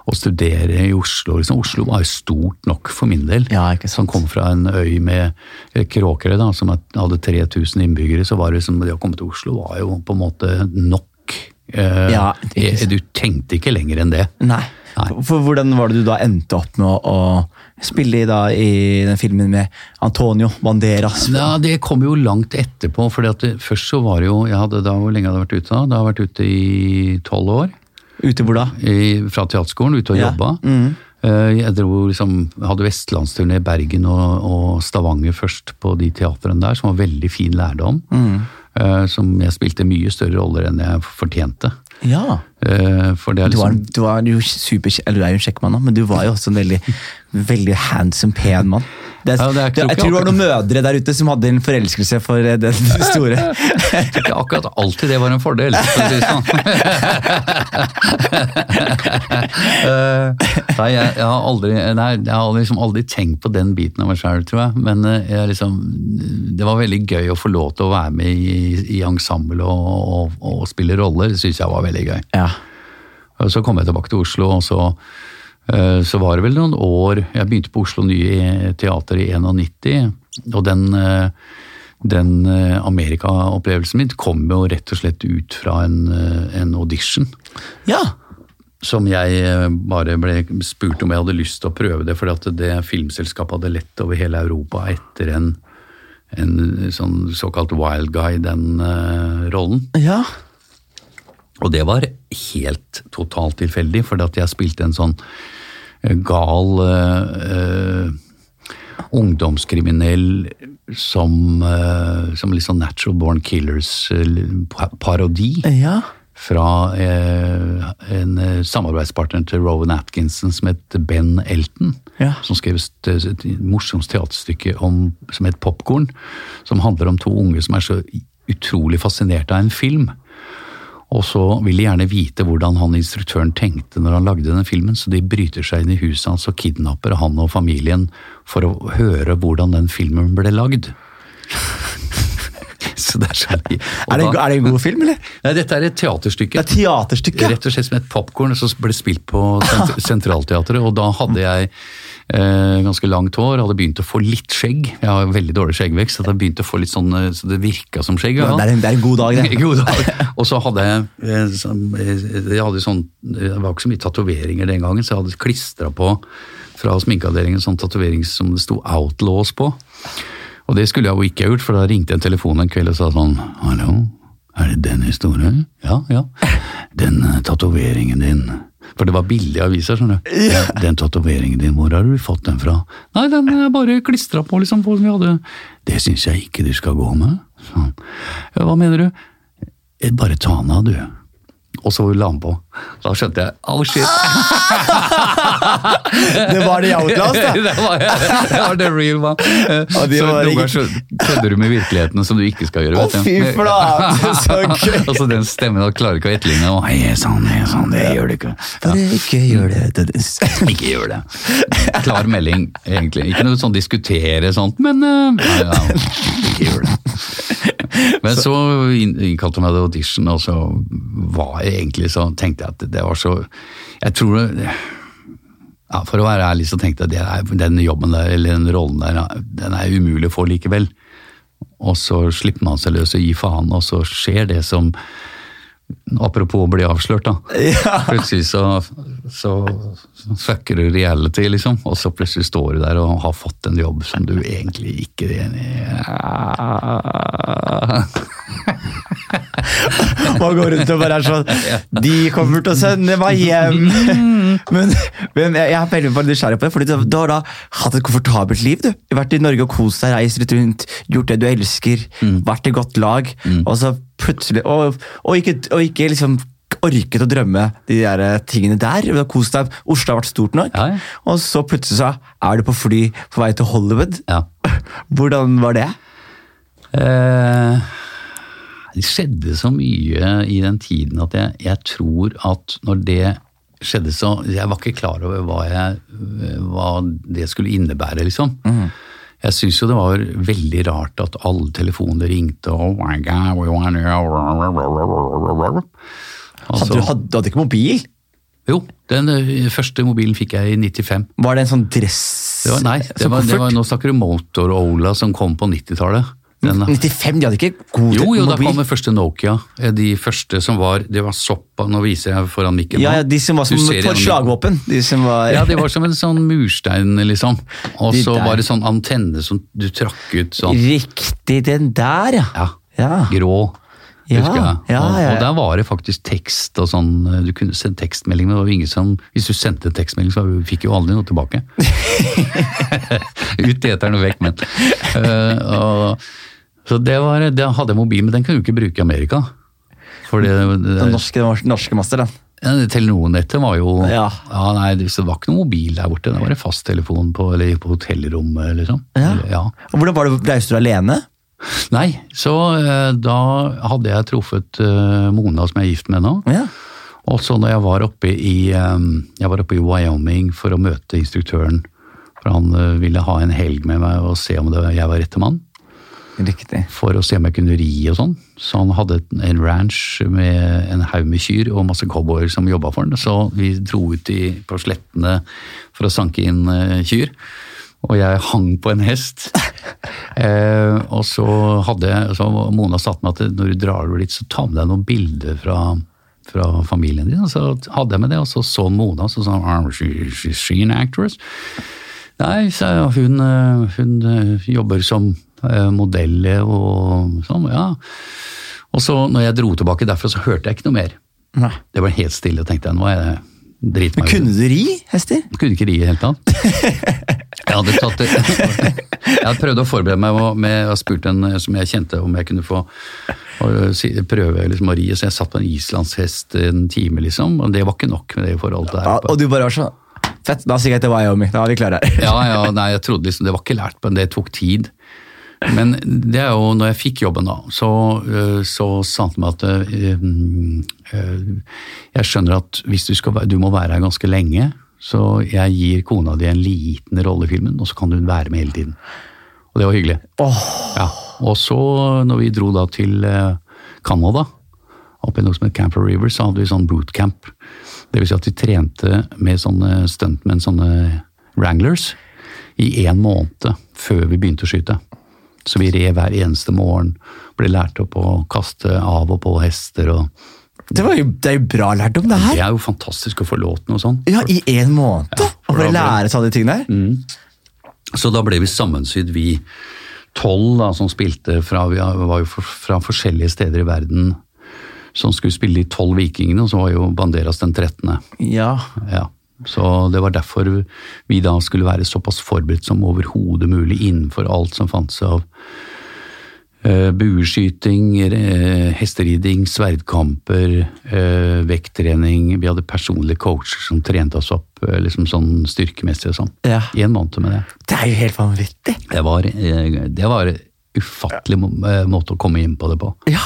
og studere i Oslo. Liksom, Oslo var jo stort nok for min del. Ja. Som kom fra en øy med kråkere Kråkerøy, da, som hadde 3000 innbyggere. så var det liksom, Det å komme til Oslo var jo på en måte nok. Eh, Ja, du tenkte ikke lenger enn det. Nei. Nei. For hvordan var det du da endte opp med å, å spille i, da, i den filmen med Antonio Banderas? Ja, Det kom jo langt etterpå. fordi at det, Først så var det jo jeg hadde da, Hvor lenge hadde jeg vært ute da? Da hadde jeg vært ute i tolv år. Ute hvor da? i, fra teaterskolen, ute og Ja. jobba. Mm. Eh, Jeg dro liksom, hadde vestlandsturné i Bergen og, og Stavanger først på de teatrene der, som var veldig fin lærdom. Mm. Eh, Som jeg spilte mye større roller enn jeg fortjente. Ja. Eh, For det er Du var, liksom du var jo super, eller du er jo en kjekk mann, men du var jo også en veldig, veldig handsome, pen mann. Det, Ja, det jeg tror det var noen mødre der ute som hadde en forelskelse for eh, den store. Ikke akkurat alltid det var en fordel, for å si det sånn. Eh, nei, jeg, jeg har aldri nei, jeg har liksom aldri tenkt på den biten av meg sjøl, tror jeg. Men eh, jeg liksom, det var veldig gøy å få lov til å være med i, i ensemble og, og, og spille roller. Det syns jeg var veldig gøy. Ja. Så kom jeg tilbake til Oslo, og så, så var det vel noen år Jeg begynte på Oslo Nye Teater i 91, og den, eh, den eh, Amerika-opplevelsen min kom jo rett og slett ut fra en, eh, en audition. ja. som jeg eh, bare ble spurt om jeg hadde lyst til å prøve det, fordi at det filmselskapet hadde lett over hele Europa etter en, en sånn såkalt wild guy, den eh, rollen. Ja. Og det var helt totalt tilfeldig, fordi at jeg spilte en sånn eh, gal uh, uh, ungdomskriminell som, uh, som litt sånn Natural Born Killers-parodi Ja. fra en samarbeidspartner til Rowan Atkinson som het Ben Elton. Ja. Som skrev et, et morsomt teaterstykke om, som het Popkorn. Som handler om to unge som er så utrolig fascinert av en film. Og så vil de gjerne vite hvordan han instruktøren tenkte når han lagde den filmen, så de bryter seg inn i huset hans og kidnapper han og familien for å høre hvordan den filmen ble lagd. så det er så mye. Er det, er det en god film, eller? Nei, dette er et teaterstykke. Det er teaterstykke. Rett og slett som et popkorn som ble spilt på sent Sentralteatret. Og da hadde jeg eh, ganske langt hår, hadde begynt å få litt skjegg. Jeg har veldig dårlig skjeggvekst, så det sånn, eh, så det virka som skjegg. Det er, en, det er en god dag, det. God dag. Og så hadde jeg eh, eh, jeg hadde sånn, Det var ikke så mye tatoveringer den gangen, så jeg hadde klistra på fra sminkeavdelingen sånn tatovering som det sto 'Outlaws' på. Og det skulle jeg jo ikke ha gjort, for da ringte en telefon en kveld og sa sånn Hallo, er det den historien? Ja, ja. Den uh, tatoveringen din. For det var billige aviser, skjønner du. Ja. Den tatoveringen din, hvor har du fått den fra? Nei, den er bare klistra på, liksom. på som vi hadde. Det syns jeg ikke du skal gå med. Sånn. Ja, hva mener du? Eh, Bare ta den av, du. Og så la han på. Da skjønte jeg oh shit. Det var det Outlast, da. det, var, det var the real one. Og de så var noen ganger så kødder du med virkeligheten som du ikke skal gjøre. Å, fy flate, så gøy. altså den stemmen da klarer ikke å etterligne. Oh, er sånn, er sånn, det gjør du ikke. Ja. ikke gjør det, Dennis. Ikke gjør det. Klar melding, egentlig. Ikke noe sånn diskutere sånt, men uh, ja, ja, ikke gjør det. Men så så innkalte meg til audition, og så var jeg egentlig så tenkte jeg at det var så Jeg tror det ja, For å være ærlig så tenkte jeg at den jobben der, eller den rollen der, den er umulig å få likevel. Og så slipper man seg løs og gir faen, og så skjer det som Apropos å bli avslørt, da. Ja. Plutselig så, så, så fucker du reality, liksom. Og så plutselig står du der og har fått en jobb som du egentlig ikke er enig i. Man går rundt og bare er sånn De kommer til å sende meg hjem! Men, men jeg er veldig nysgjerrig på det, for du, du har da hatt et komfortabelt liv. du. Du har Vært i Norge og kost deg, reist litt rundt, gjort det du elsker, vært i godt lag. Og så plutselig Og, og, ikke, og ikke liksom orket å drømme de der eh, tingene der. Du har kost deg. Oslo har vært stort nok. Ja, ja. Og så plutselig så er du på fly på vei til Hollywood. Ja. Hvordan var det? Eh, det skjedde så mye i den tiden at jeg, jeg tror at når det skjedde så Jeg var ikke klar over hva, jeg, hva det skulle innebære, liksom. Jeg syns jo det var veldig rart at alle telefoner ringte og Hadde Altså, du, hadde, du hadde ikke mobil? jo, den eh, første mobilen fikk jeg i 95. Var det en sånn dress Det var, nei, det var, det var, nå snakker du Motorola som kom på 90-tallet. Den- 95, de hadde ikke god Jo, jo, da kom den første Nokia. Eh, De første som var Det var såpass Nå viser jeg foran mikken. ja, ja, De som var som et slagvåpen. De som var Ja, det var som en sånn murstein, liksom. Og så de var det sånn antenne som du trakk ut sånn. Riktig, den der, ja. Ja. Ja. Grå. Ja, Husker jeg. ja, og, ja, ja. og der var det faktisk tekst og sånn. Du kunne sende tekstmelding, men det var ingen som Hvis du sendte en tekstmelding, så fikk jo aldri noe tilbake. Ut i eteren og vekk, men. Uh, og, så det var Det hadde jeg mobil, men den kunne du ikke bruke i Amerika. For det, det, Den norske, norske master, den. Ja, Telenor-nettet var jo Ja. nei, det var ikke noen mobil der borte. Det var en fasttelefon på, eller på hotellrommet, liksom. Ja. Ja. Og Hvordan var det, Reiste du alene? Nei, så eh, da hadde jeg truffet eh, Mona, som jeg er gift med nå. Ja. Og så når jeg var oppe i, eh, jeg var oppe i Wyoming for å møte instruktøren, for han ville ha en helg med meg og se om det, jeg var rette mann, Riktig. for å se om jeg kunne ri og sånn. Så han hadde en ranch med en haug med kyr og masse cowboyer som jobba for han. Så vi dro ut i, på slettene for å sanke inn kyr. Og jeg hang på en hest. Eh, og så hadde så Mona satt med at når du drar over dit, så ta med deg noen bilder fra, fra familien din? Og så hadde jeg med det, og så så Mona, og så sa hun "Ah, she, she, an actress? Nei, sa hun, eh, hun eh, jobber som eh, modell og sånn, ja. Og så når jeg dro tilbake derfra, så hørte jeg ikke noe mer. Nei. Det var helt stille, tenkte jeg, nå er jeg drit Men kunne du ri hester? Kunne ikke ri i det hele tatt. Jeg hadde, tatt jeg hadde prøvd å forberede meg med, å spurt en eh, som jeg kjente om jeg kunne få prøve liksom, å ri, så jeg satt på en islandshest en time, liksom, og det var ikke nok med det forholdet der. Ja, og du bare var sånn Fett, da stikker jeg til Wyoming. Da er vi klare her. Ja, ja, nei, jeg trodde liksom, det var ikke lært, men det tok tid. Men det er jo, når jeg fikk jobben da, så, øh, så sa han til meg at øh, øh, jeg skjønner at hvis du, skal, du må være her ganske lenge, så jeg gir kona di en liten rolle i filmen, og så kan hun være med hele tiden. Og det var hyggelig. Ja. Og så, når vi dro da til Canada, oppe i noe som het Camper River, så hadde vi sånn bootcamp. Det vil si at vi trente med sånne stuntmenn, sånne wranglers, i en måned før vi begynte å skyte. Så vi red hver eneste morgen, ble lært opp å kaste av og på hester. og Det, var jo, det er jo bra lærdom, det Det her. er jo fantastisk å få lov til noe sånt. Ja, I én måned! Ja, å få lære seg de tingene der. Så da ble vi sammensydd, vi tolv da, som spilte fra, vi var jo fra, fra forskjellige steder i verden, som skulle spille de tolv vikingene, og så var jo Banderas den 13. Ja. Ja. Så det var derfor vi da skulle være såpass forberedt som overhodet mulig innenfor alt som fantes av eh, bueskyting, eh, hesteriding, sverdkamper, eh, vekttrening. Vi hadde personlige coacher som trente oss opp liksom sånn styrkemessig og sånn. Ja. I en måned med det. Det er jo helt vanvittig. Det var, en det var ufattelig eh, måte å komme inn på det på. Ja.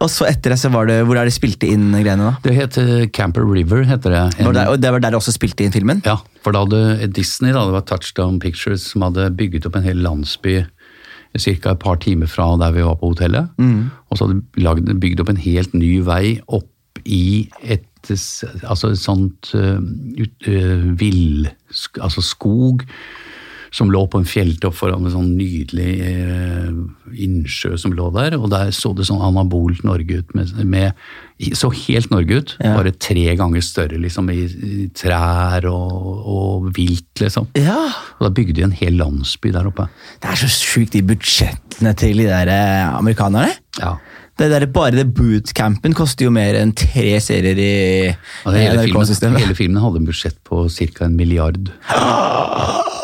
Og så etter det, så var det Hvor er det spilte inn greiene, da? Det heter Camper River, heter det. En- Var det, og det var der det også spilte inn filmen? Ja, for da hadde Disney, da, det var Touchdown Pictures, som hadde bygget opp en hel landsby ca. et par timer fra der vi var på hotellet. Og så hadde de lagd, bygd opp en helt ny vei opp i et altså et sånt uh, ut, uh, vill altså skog som lå på en fjelltopp foran en sånn nydelig eh, innsjø som lå der. Og der så det sånn anabolt Norge ut. Med, med, så helt Norge ut, Ja. bare tre ganger større liksom i, i trær og, og vilt, liksom. Ja. Og da bygde de en hel landsby der oppe. Det er så sjukt, de budsjettene til de der eh, amerikanerne. Ja. Det der, bare det bootcampen koster jo mer enn tre serier i Og hele, filmen, hele filmen hadde en budsjett på ca. en milliard.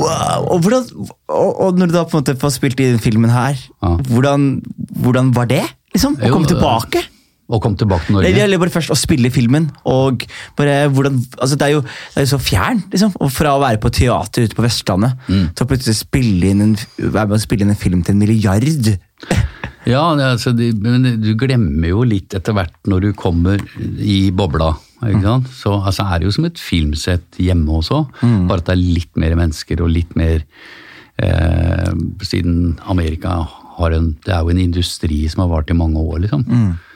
Wow! Og, hvordan, og, og når du da på en måte får spilt i den filmen her, Ja. hvordan, hvordan var det? Liksom, Å komme tilbake? Å komme tilbake til Det Norge. gjelder bare først å spille filmen, og bare hvordan altså Det er jo, det er jo så fjern, liksom. Og fra å være på teater ute på Vestlandet Mm. til å plutselig spille inn en, være med å spille inn en film til en milliard. Ja, altså, de, men du glemmer jo litt etter hvert når du kommer i bobla. Ikke sant? Så altså, er det jo som et filmsett hjemme også, bare at det er litt mer mennesker og litt mer eh, Siden Amerika har en Det er jo en industri som har vart i mange år, liksom.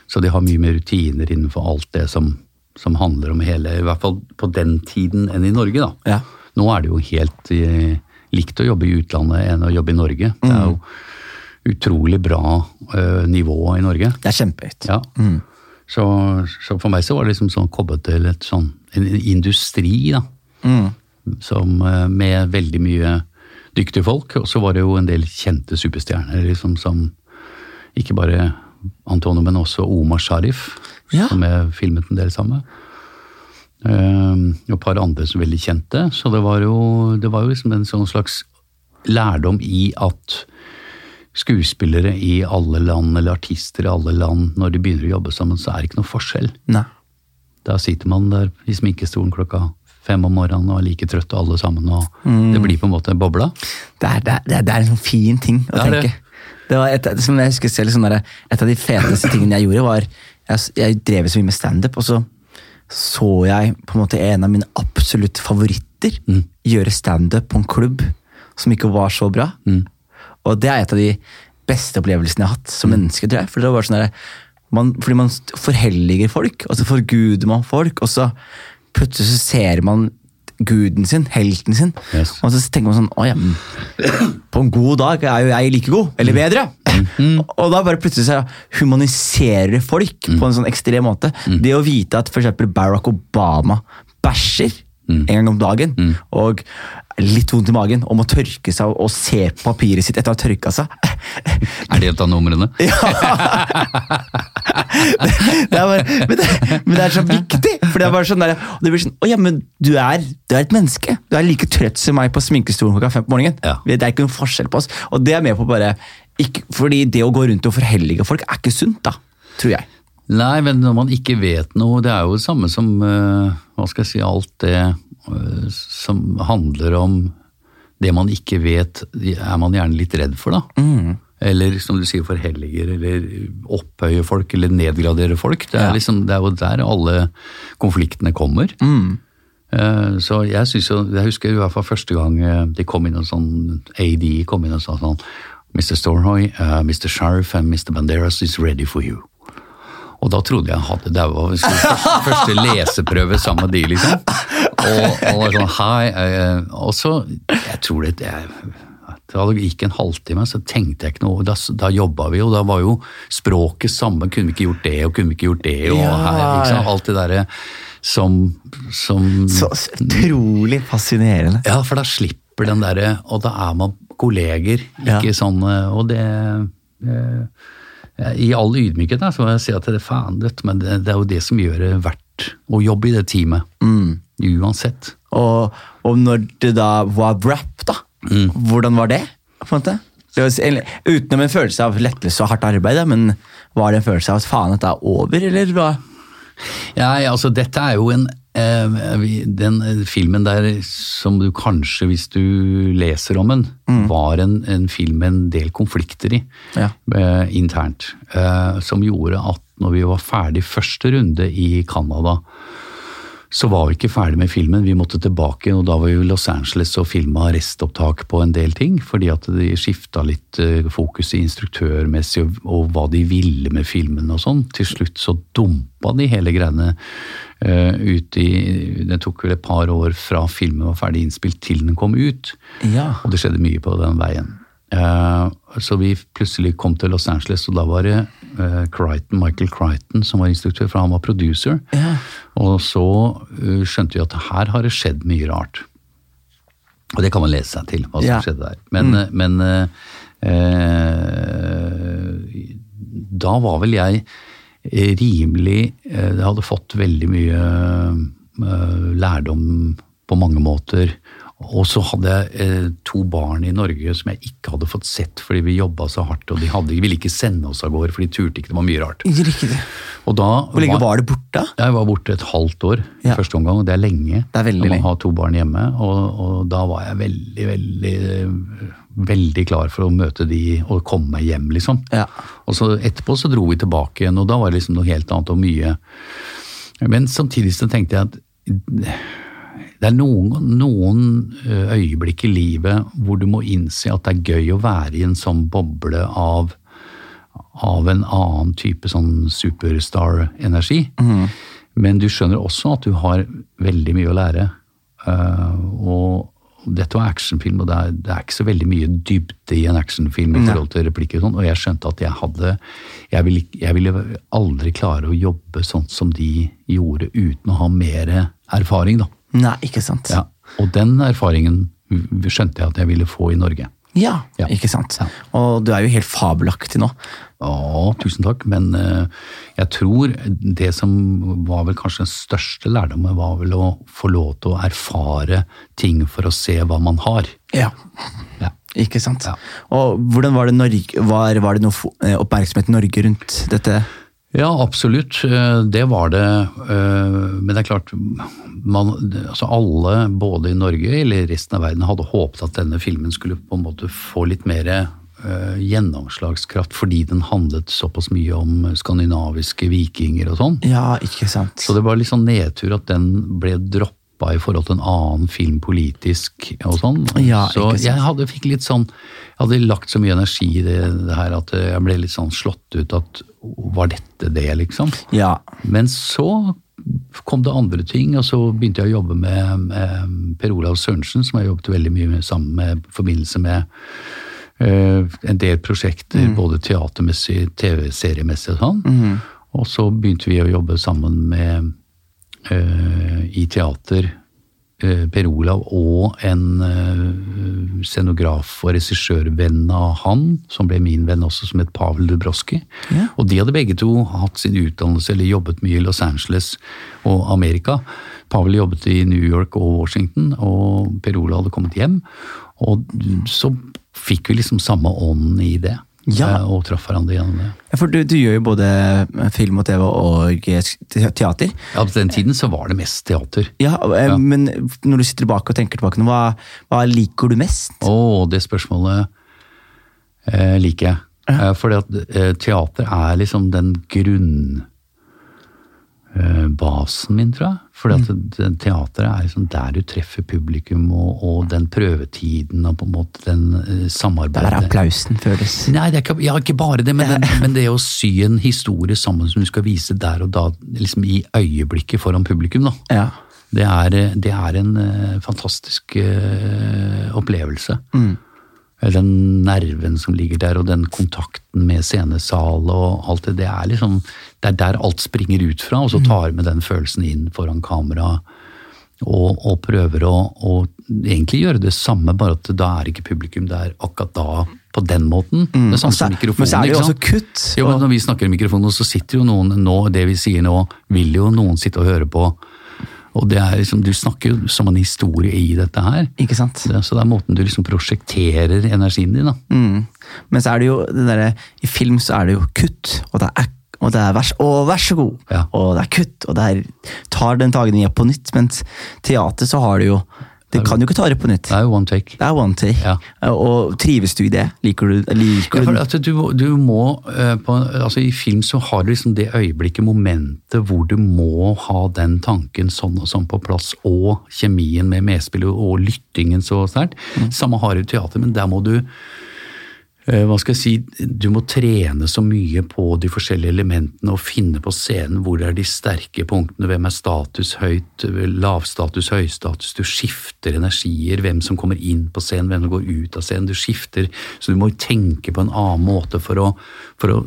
Så de har mye mer rutiner innenfor alt det som, som handler om hele I hvert fall på den tiden enn i Norge, da. Ja. Nå er det jo helt eh, likt å jobbe i utlandet enn å jobbe i Norge. Det er jo utrolig bra eh, nivå i Norge. Det er kjempehøyt. Ja. Så, så for meg så var det liksom sånn koblet til et sånn, en industri, da. Som, eh, med veldig mye dyktige folk. Og så var det jo en del kjente superstjerner liksom, som ikke bare Antonio, men også Omar Sharif, Ja. som jeg filmet en del sammen med. Um, og et par andre som er veldig kjente. Så det var jo, det var jo liksom en sånn slags lærdom i at skuespillere i alle land, eller artister i alle land, når de begynner å jobbe sammen, så er det ikke noe forskjell. Nei. Da sitter man der i sminkestolen klokka fem om morgenen og er like trøtte alle sammen, og det blir på en måte bobla. Det er, det, er, det er- en sånn fin ting å Det det. tenke. Det var et, som jeg husker selv, sånn der, et av de feteste tingene jeg gjorde, var Jeg, jeg drev så mye med standup, og så så jeg på en måte en av mine absolutt favoritter gjøre standup på en klubb som ikke var så bra. Og det er et av de beste opplevelsene jeg har hatt som menneske, tror jeg. For det var sånn der, man, fordi man forhelliger folk, og så forguder man folk, og så plutselig så ser man guden sin, helten sin. Yes. Og så tenker man sånn Å ja, på en god dag er jo jeg like god, eller bedre. Og da bare plutselig så humaniserer folk på en sånn ekstrem måte. Det å vite at f.eks. Barack Obama bæsjer en gang om dagen, og litt vondt i magen, og må tørke seg og, se på papiret sitt etter å ha tørka seg. Er det et av numrene? det er bare, men, det, men det er så viktig! For det er bare sånn der, og det blir sånn, å ja, men du er, du er et menneske. Du er like trøtt som meg på sminkestolen klokka fem på morgenen. Ja. Det er ikke noen forskjell på oss. Og det er med på bare ikke, Fordi det å gå rundt og forhellige folk er ikke sunt, da. Tror jeg. Nei, men når man ikke vet noe, det er jo det samme som eh, hva skal jeg si, alt det eh, som handler om det man ikke vet, er man gjerne litt redd for, da. Eller som du sier, forhelliger, eller opphøye folk, eller nedgradere folk. Det er, Ja. liksom, det er jo der alle konfliktene kommer. Mm. Så jeg synes jo, jeg husker i hvert fall første gang eh, de kom inn og sånn, AD kom inn og sa sånn Mr. Storhoy, uh, Mr. Sheriff and Mr. Banderas is ready for you. Og da trodde jeg han hadde daua. Første, første leseprøve sammen med de, liksom. Og, og sånn hei. eh, Og så, jeg tror det, det, det gikk en halvtime, så tenkte jeg ikke noe. Da, da jobba vi, og da var jo språket samme. Kunne vi ikke gjort det, og kunne vi ikke gjort det, og Ja. her, liksom, alt det derre som, som Så utrolig fascinerende. Ja, for da slipper den derre Og da er man kolleger, Ja. ikke sånn eh, Og det eh, I all ydmykhet da, så må jeg si at det er faen men det, det er jo det som gjør det verdt å jobbe i det teamet. Uansett. Og, og når det da var rap, da, hvordan var det? På en måte? Var, utenom en følelse av lettelse og hardt arbeid, da, men var det en følelse av at faen, dette er over, eller hva? Ja, ja, altså dette er jo en Den eh, filmen der som du kanskje, hvis du leser om den, var en, en film med en del konflikter i Ja. eh, internt. Eh, som gjorde at når vi var ferdig første runde i Canada, så var vi ikke ferdig med filmen. Vi måtte tilbake, og da var vi i Los Angeles og filma restopptak på en del ting. Fordi at de skifta litt eh, fokus i instruktørmessig og, og hva de ville med filmen og sånn. Til slutt så dumpa de hele greiene uh, ut i Det tok vel et par år fra filmen var ferdig innspilt til den kom ut. Ja. Og det skjedde mye på den veien. Eh, så vi plutselig kom til Los Angeles, og da var det eh, Crichton, Michael Crichton som var instruktør, for han var producer. Ja. Og så eh, skjønte vi at her har det skjedd mye rart. Og det kan man lese seg til, hva som Ja. skjedde der. Men, mm. men eh, da var vel jeg rimelig Jeg hadde fått veldig mye eh, lærdom på mange måter. Og så hadde jeg eh, to barn i Norge som jeg ikke hadde fått sett fordi vi jobba så hardt, og de, hadde, ville ikke sende oss av gårde, for de turte ikke, det var mye rart. Riktig. Og da Hvor lenge var det borte? jeg var borte et halvt år i Ja. første omgang, og det er lenge. Det er veldig når man har to barn hjemme, og, og da var jeg veldig, veldig, veldig klar for å møte de og komme meg hjem, liksom. Ja. Og så etterpå så dro vi tilbake igjen, og da var det liksom noe helt annet og mye. Men samtidig så tenkte jeg at det er noen, noen øyeblikk i livet hvor du må innse at det er gøy å være i en sånn boble av av en annen type sånn superstar-energi. Men du skjønner også at du har veldig mye å lære. Eh, og dette var actionfilm, og det er, det er ikke så veldig mye dybde i en actionfilm i forhold til replikker og sånn, og jeg skjønte at jeg hadde jeg ville, jeg ville aldri klare å jobbe sånn som de gjorde uten å ha mer erfaring, da. Nei, ikke sant. Ja. Og den erfaringen skjønte jeg at jeg ville få i Norge. Ja, Ja. ikke sant. Ja. Og du er jo helt fabelaktig nå. Ja, tusen takk, men eh, jeg tror det som var vel kanskje den største lærdommen, var vel å få lov til å erfare ting for å se hva man har. Ja. Ja. Ikke sant. Og hvordan var det Norge, var, var det noe eh, oppmerksomhet i Norge rundt dette? Ja, absolutt. Eh, Det var det. eh, Men det er klart, man, altså alle, både i Norge eller resten av verden, hadde håpet at denne filmen skulle på en måte få litt mer eh, gjennomslagskraft, fordi den handlet såpass mye om skandinaviske vikinger og sånn. Ja, ikke sant. Så det var litt sånn nedtur at den ble droppa i forhold til en annen film politisk og sånn. Ja, så jeg hadde, fikk litt sånn Jeg hadde lagt så mye energi i det, det her at jeg ble litt sånn slått ut at Var dette det, liksom? Ja. Men så kom det andre ting, og så begynte jeg å jobbe med, med Per Olav Sørensen, som jeg jobbet veldig mye med sammen med i forbindelse med uh, en del prosjekter, både teatermessig, TV-seriemessig og sånn. Og så begynte vi å jobbe sammen med eh, i teater eh, Per Olav og en eh, scenograf og regissørvenn av han, som ble min venn også, som het Pavel Dubroski. Ja. Og de hadde begge to hatt sin utdannelse eller jobbet mye i Los Angeles og Amerika. Pavel jobbet i New York og Washington, og Per Olav hadde kommet hjem. Og så fikk vi liksom samme ånden i det, Ja. eh, og traff hverandre gjennom det. Ja, For du, du gjør jo både film og TV og eh, teater. Ja, På den tiden så var det mest teater. Ja, eh, Ja. Men når du sitter tilbake og tenker tilbake, hva, hva liker du mest? Å, det spørsmålet eh, liker jeg. Eh, fordi at eh, teater er liksom den grunnbasen min, tror jeg. Fordi at det, er liksom der du treffer publikum, og, og den prøvetiden og på en måte den samarbeidet Der applausen føles. Nei, det er ikke, ja, ikke bare det, men, den, men det å sy en historie sammen som du skal vise der og da, liksom i øyeblikket foran publikum, da. Ja. Det er, eh, det er en eh, fantastisk eh, opplevelse. Eller Den nerven som ligger der, og den kontakten med scenesal og alt det. Det er liksom, det er der alt springer ut fra, og så tar med den følelsen inn foran kamera. Og, og prøver å, og egentlig gjøre det samme, bare at da er ikke publikum der akkurat da på den måten. Det er samme som mikrofonen. men så er det jo også kutt. Jo, men når vi snakker i mikrofonen, så sitter jo noen nå, det vi sier nå, vil jo noen sitte og høre på. Og det er liksom, du snakker jo som en historie i dette her. Ikke sant? Det, så det er måten du liksom prosjekterer energien din, da. Mm. Men så er det jo det der, I film så er det jo kutt, og det er, og det er vers, og vær så god! Ja. Og det er kutt, og det er tar den tagningen på nytt. Mens teater så har det jo Det kan jo ikke ta det på nytt. Det er one take. Det er one take. Ja. Og trives du i det? Liker du, liker Ja, for at du, du må, eh, på, altså I film så har du liksom det øyeblikket, momentet, hvor du må ha den tanken sånn og sånn på plass, og kjemien med medspillet og lyttingen så sterkt. Samme har du i teater, men der må du hva skal jeg si, Du må trene så mye på de forskjellige elementene og finne på scenen hvor er de sterke punktene, hvem er status høyt, lavstatus, høystatus. Du skifter energier, hvem som kommer inn på scenen, hvem som går ut av scenen. Du skifter, så du må tenke på en annen måte for å, for å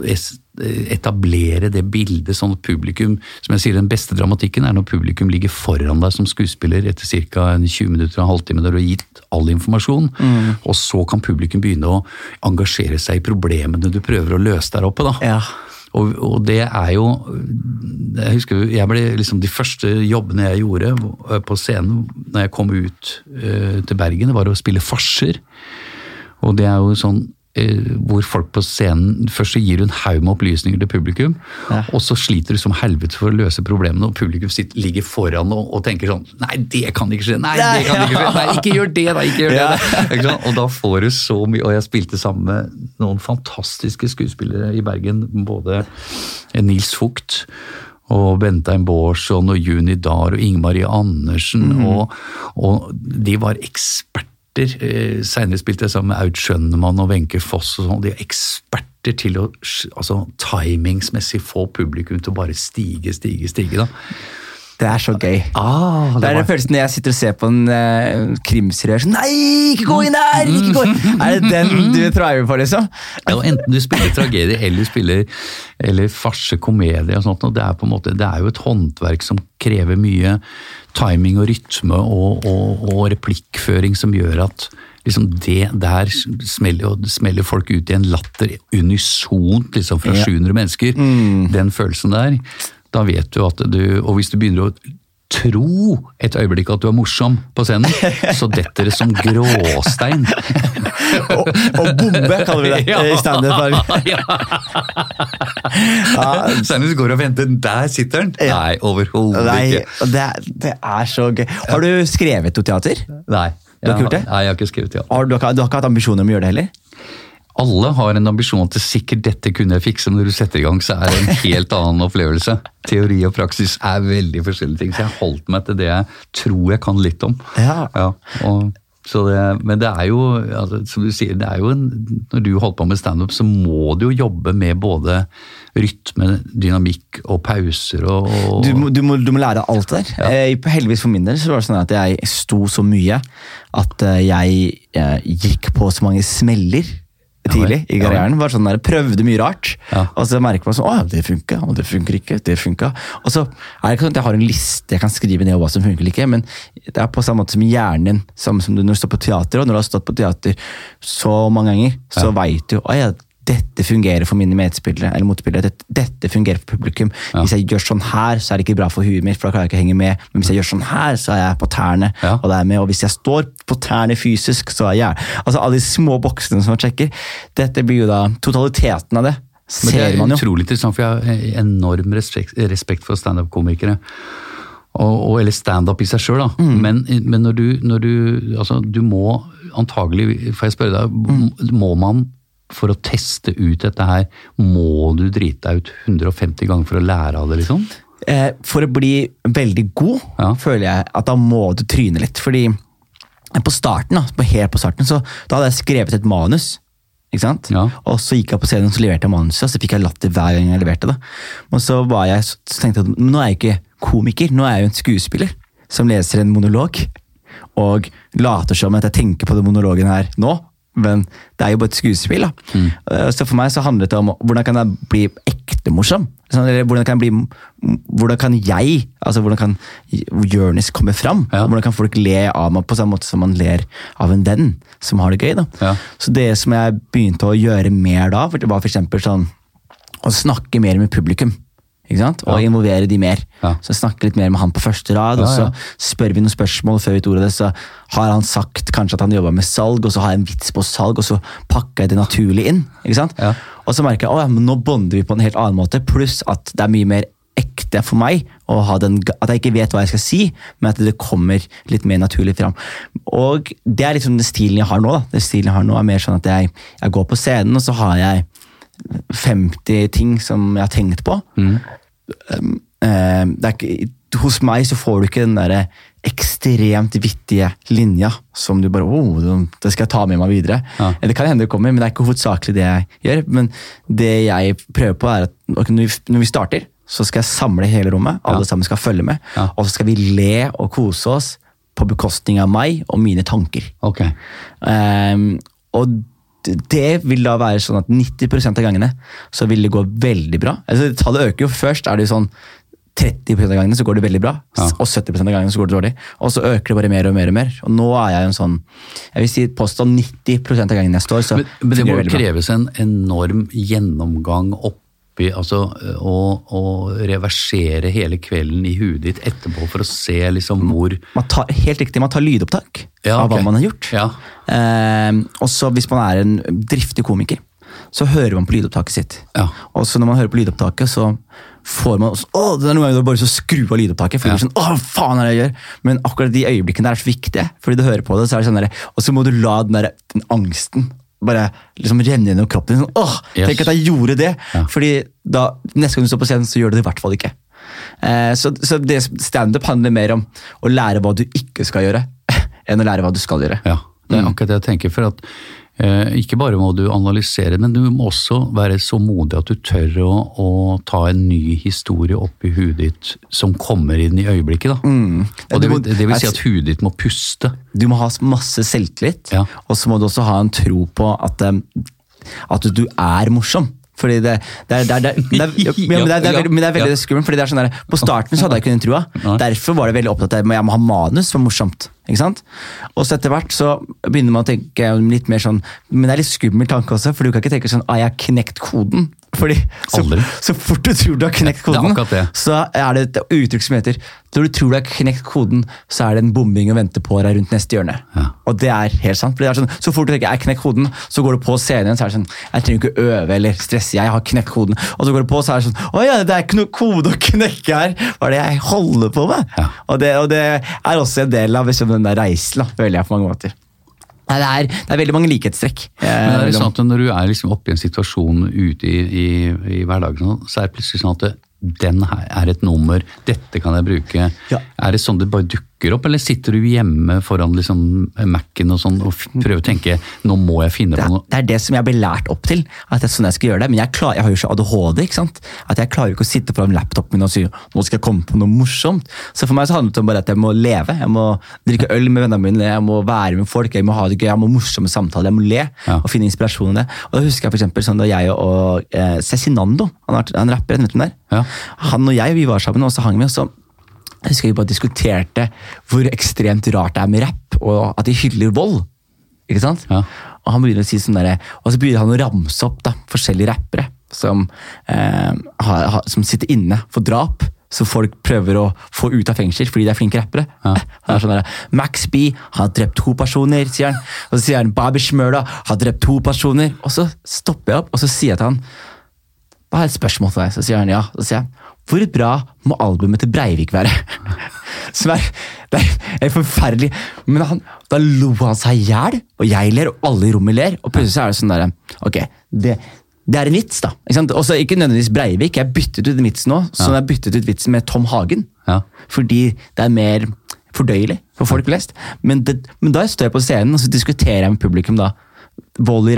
etablere det bildet, sånn at publikum Som jeg sier, den beste dramatikken er når publikum ligger foran deg som skuespiller etter ca. 20 minutter og en halvtime der du har gitt all informasjon, og så kan publikum begynne å engasjere seg i problemene du prøver å løse der oppe. da. Ja. Og, og det er jo Jeg husker jeg ble liksom de første jobbene jeg gjorde på scenen når jeg kom ut uh, til Bergen, det var å spille farser. Og det er jo sånn hvor folk på scenen Først så gir du en haug med opplysninger til publikum, Ja. og så sliter du som helvete for å løse problemene, og publikum sitter, ligger foran og, og tenker sånn Nei, det kan ikke skje! Nei, det kan ikke skje! Nei, ikke gjør det, da! Ikke gjør det! Ja. Ikke? Og da får du så mye Og jeg spilte sammen med noen fantastiske skuespillere i Bergen. Både Nils Fugt og Bentheim Bårdson, og Juni Dahr og Ingmarie Andersen. Og, og de var eksperter. Eh, Senere spilte jeg sammen med Aud Schønnemann og Wenche Foss. og sånn. De er eksperter til å altså, timingsmessig få publikum til å bare stige, stige, stige. da. Det er så gøy. Ah, Det er den følelsen når jeg sitter og ser på en uh, krimserie sånn Nei, ikke gå inn der! Ikke gå inn! Er det den du thriver på, liksom? Ja, enten du spiller tragedie eller spiller eller farse, komedie og sånt, og det er på en måte, det er jo et håndverk som krever mye timing og rytme og, og, og replikkføring som gjør at liksom det der smeller, smeller folk ut i en latter unisont liksom fra 700 mennesker. Den følelsen der, da vet du at du Og hvis du begynner å tro et øyeblikk at du er morsom på scenen, så detter det som gråstein. Og, og bombe, kaller vi det Ja. i standup. Ja. Ja, Senest går og venter, der sitter den! Ja. Nei, overhodet ikke. det, det er så gøy. Har du skrevet noe teater? Nei. Du har ikke gjort det? Nei, jeg har ikke skrevet teater. Har du, har, du har ikke hatt ambisjoner om å gjøre det heller? Alle har en ambisjon til sikkert dette kunne jeg fikse, men når du setter i gang, så er det en helt annen opplevelse. Teori og praksis er veldig forskjellige ting, så jeg holdt meg til det jeg tror jeg kan litt om. Ja. og Så det, men det er jo, altså, som du sier, det er jo en, når du holder på med standup, så må du jo jobbe med både rytme, dynamikk og pauser og, og Du må, du, må, du må lære alt der. der. Eh, heldigvis for min del så var det sånn at jeg sto så mye at eh, jeg eh, gikk på så mange smeller tidlig i karrieren. Var sånn der, prøvde mye rart. Ja. Og så merker man sånn, å, det funker, og det funker ikke, det funker. Og så er det ikke sånn at jeg har en liste jeg kan skrive ned hva som funker eller ikke, men det er på samme måte som hjernen din, samme som du når du står på teater, og når du har stått på teater så mange ganger, så vet du, å ja, dette fungerer for mine medspillere, eller motspillere, dette, dette fungerer for publikum. Hvis jeg gjør sånn her, så er det ikke bra for huet mitt, for da klarer jeg ikke å henge med. Men hvis jeg gjør sånn her, så er jeg på tærne, Ja. og det er med. Og hvis jeg står på tærne fysisk, så er jeg Altså alle de små boksene som man sjekker. Dette blir jo da totaliteten av det. Men det Ser er man jo. utrolig interessant, for jeg har enorm respekt, respekt for standup-komikere. Og, og, eller standup i seg sjøl, da. Mm. Men, men når, du, når du Altså, du må antagelig Får jeg spørre deg, Mm. må man for å teste ut dette her, må du drite deg ut 150 ganger for å lære av det, liksom? Eh, for å bli veldig god, Ja. føler jeg at da må du tryne litt. Fordi på starten, da, helt på starten, så da hadde jeg skrevet et manus. Ikke sant? Ja. Og så gikk jeg på scenen og så leverte jeg manuset, og så fikk jeg latter hver gang jeg leverte det. Og så, var jeg, så tenkte jeg at nå er jeg ikke komiker, nå er jeg jo en skuespiller som leser en monolog. Og later som at jeg tenker på den monologen her nå, men det er jo bare et skuespill. da. Mm. Så for meg så handlet det om hvordan kan jeg bli ekte morsom? Sånn, Eller hvordan kan jeg bli Hvordan kan jeg, altså hvordan kan Jonis komme fram? Ja. Hvordan kan folk le av meg på samme måte som man ler av en venn som har det gøy? da. Ja. Så det som jeg begynte å gjøre mer da, var eksempel sånn å snakke mer med publikum. Og involvere de mer. Ja. Så jeg litt mer med han på første rad, og så spør vi noen spørsmål før vi tok det. Så har han sagt kanskje at han jobba med salg, og så har jeg en vits på salg, og så pakker jeg det naturlig inn. ikke sant? Og så merker jeg at nå bonder vi på en helt annen måte, pluss at det er mye mer ekte for meg den, at jeg ikke vet hva jeg skal si, men at det kommer litt mer naturlig fram. Og det er liksom den stilen jeg har nå. da. Den stilen jeg har nå er mer sånn at jeg, jeg går på scenen, og så har jeg 50 ting som jeg har tenkt på. Um, eh, det er ikke, hos meg så får du ikke den der ekstremt vittige linja som du bare oh, det skal jeg ta med meg videre. Ja. Det kan hende det kommer, men det er ikke hovedsakelig det jeg gjør. Men det jeg prøver på, er at når vi, starter, så skal jeg samle hele rommet. Alle Ja. sammen skal følge med. Ja. Og så skal vi le og kose oss på bekostning av meg og mine tanker. Ok. Um, og det vil da være sånn at 90% av gangene så vil det gå veldig bra. Altså, tallet øker jo. Først er det jo sånn 30% av gangene så går det veldig bra, Ja. og 70% av gangene så går det dårlig. Og så øker det bare mer og mer og mer. Og nå er jeg jo en sånn Jeg vil si påstå 90% av gangene jeg står, så Men, men det må bra. kreves en enorm gjennomgang oppi altså å, å reversere hele kvelden i huet ditt etterpå for å se liksom hvor Man tar, helt riktig, man tar lydopptak Ja, av hva man har gjort. Ja. Ehm, og så hvis man er en driftig komiker, så hører man på lydopptaket sitt. Ja. Og så når man hører på lydopptaket, så får man også, Åh, det er noen ganger bare så skru av lydopptaket. For Ja. sånn, åh, faen er det jeg gjør? Men akkurat de øyeblikkene der er så viktige. Fordi du hører på det, så er det sånn der, Og så må du la den, der, den angsten bare liksom renne gjennom kroppen din. Sånn, åh, Yes. Tenk at jeg gjorde det! Ja. Fordi da, neste gang du står på scenen, så gjør du det i hvert fall ikke. Eh, så så det standup handler mer om å lære hva du ikke skal gjøre, enn å lære hva du skal gjøre. Ja, det er Mm. akkurat det jeg tenker. For at eh, ikke bare må du analysere, men du må også være så modig at du tør å, å ta en ny historie opp i huet ditt som kommer inn i øyeblikket. Da. Og det, Mm. Du vil- det vil si at huet ditt må puste. Du må ha masse selvtillit, Ja. og så må du også ha en tro på at, eh, at du er morsom. Fordi det, det, er, det, er, det, er, det, ja, men det, er, det veldig, men det er veldig skummelt. fordi det er sånn der, På starten så hadde jeg ikke den trua. Derfor var det veldig opptatt av at jeg må ha manus som morsomt. Ikke sant? Og så etter hvert så begynner man å tenke litt mer sånn Men det er litt skummel tanke også, for du kan ikke tenke sånn ah, jeg har knekt koden. Fordi så, så fort du tror du har knekt Det er koden, det. så er det et uttrykk som heter Når du tror du har knekt koden, så er det en bombing å vente på deg rundt neste hjørne. Ja. Og det er helt sant. for det er sånn, Så fort du tenker jeg knekt koden, så går du på scenen så er det sånn Jeg trenger ikke øve eller stresse, jeg har knekt koden. Og så går du på, så er det sånn Å ja, det er ikke noe kode å knekke her! Hva er det jeg holder på med? Ja. Og, det, og det er også en del av liksom, den der reisen, da, føler jeg på mange måter. Nei, det, er, det er veldig mange likhetstrekk. eh, Men er det er sånn at når du er liksom oppe i en situasjon ute i, i, i hverdagen, sånn, så er det plutselig sånn at det, den her er et nummer, dette kan jeg bruke. Ja. Er det sånn det bare dukker opp, eller sitter du hjemme foran liksom Mac-en og sånn og prøver å tenke nå må jeg finne på noe? det er det som jeg ble lært opp til. at det er sånn jeg skal gjøre det, Men jeg, klar, jeg har jo ikke ADHD. ikke sant? At Jeg klarer jo ikke å sitte foran laptopen min og si nå skal jeg komme på noe morsomt. Så for meg så handler det om bare at jeg må leve. Jeg må drikke øl med vennene mine, jeg må være med folk, jeg må ha det gøy, jeg må ha morsomme samtaler, jeg må le Ja. og finne inspirasjon i det. Og da husker jeg for eksempel, sånn da jeg og eh, Cezinando, han han er rapper, vet du hvem det er? Ja. Han og jeg vi var sammen, og så hang vi, og så jeg husker vi bare diskuterte hvor ekstremt rart det er med rapp, og at de hyller vold. Ikke sant? Ja. Og han begynner å si sånn der, Og så begynner han å ramse opp da, forskjellige rappere som, eh, har, som sitter inne for drap. som folk prøver å få ut av fengsel fordi de er flinke rappere. Ja. Han er sånn der, Max B har drept to personer, sier han. Og så sier han Babi Shmurda har drept to personer. Og så stopper jeg opp og så sier jeg til han Hva er et spørsmål til deg? Så sier han ja. Så sier jeg hvor bra må albumet til Breivik være? Som er, det er forferdelig. Men han, da lo han seg i hjel, og jeg ler, og alle i rommet ler. Og plutselig er det sånn derre Ok, det, det er en vits, da. Ikke sant? Også ikke nødvendigvis Breivik. Jeg byttet ut vitsen nå, så jeg byttet ut vitsen med Tom Hagen. Ja. Fordi det er mer fordøyelig for folk flest. Men, det, men da står jeg på scenen og så diskuterer jeg med publikum da,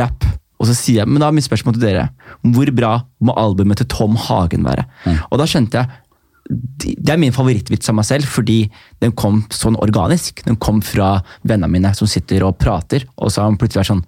rapp. Og så sier jeg, men da er mitt spørsmål til dere, hvor bra må albumet til Tom Hagen være? Og da skjønte jeg, det er min favorittvits av meg selv, fordi den kom sånn organisk. Den kom fra vennene mine som sitter og prater, og så har han plutselig vært sånn,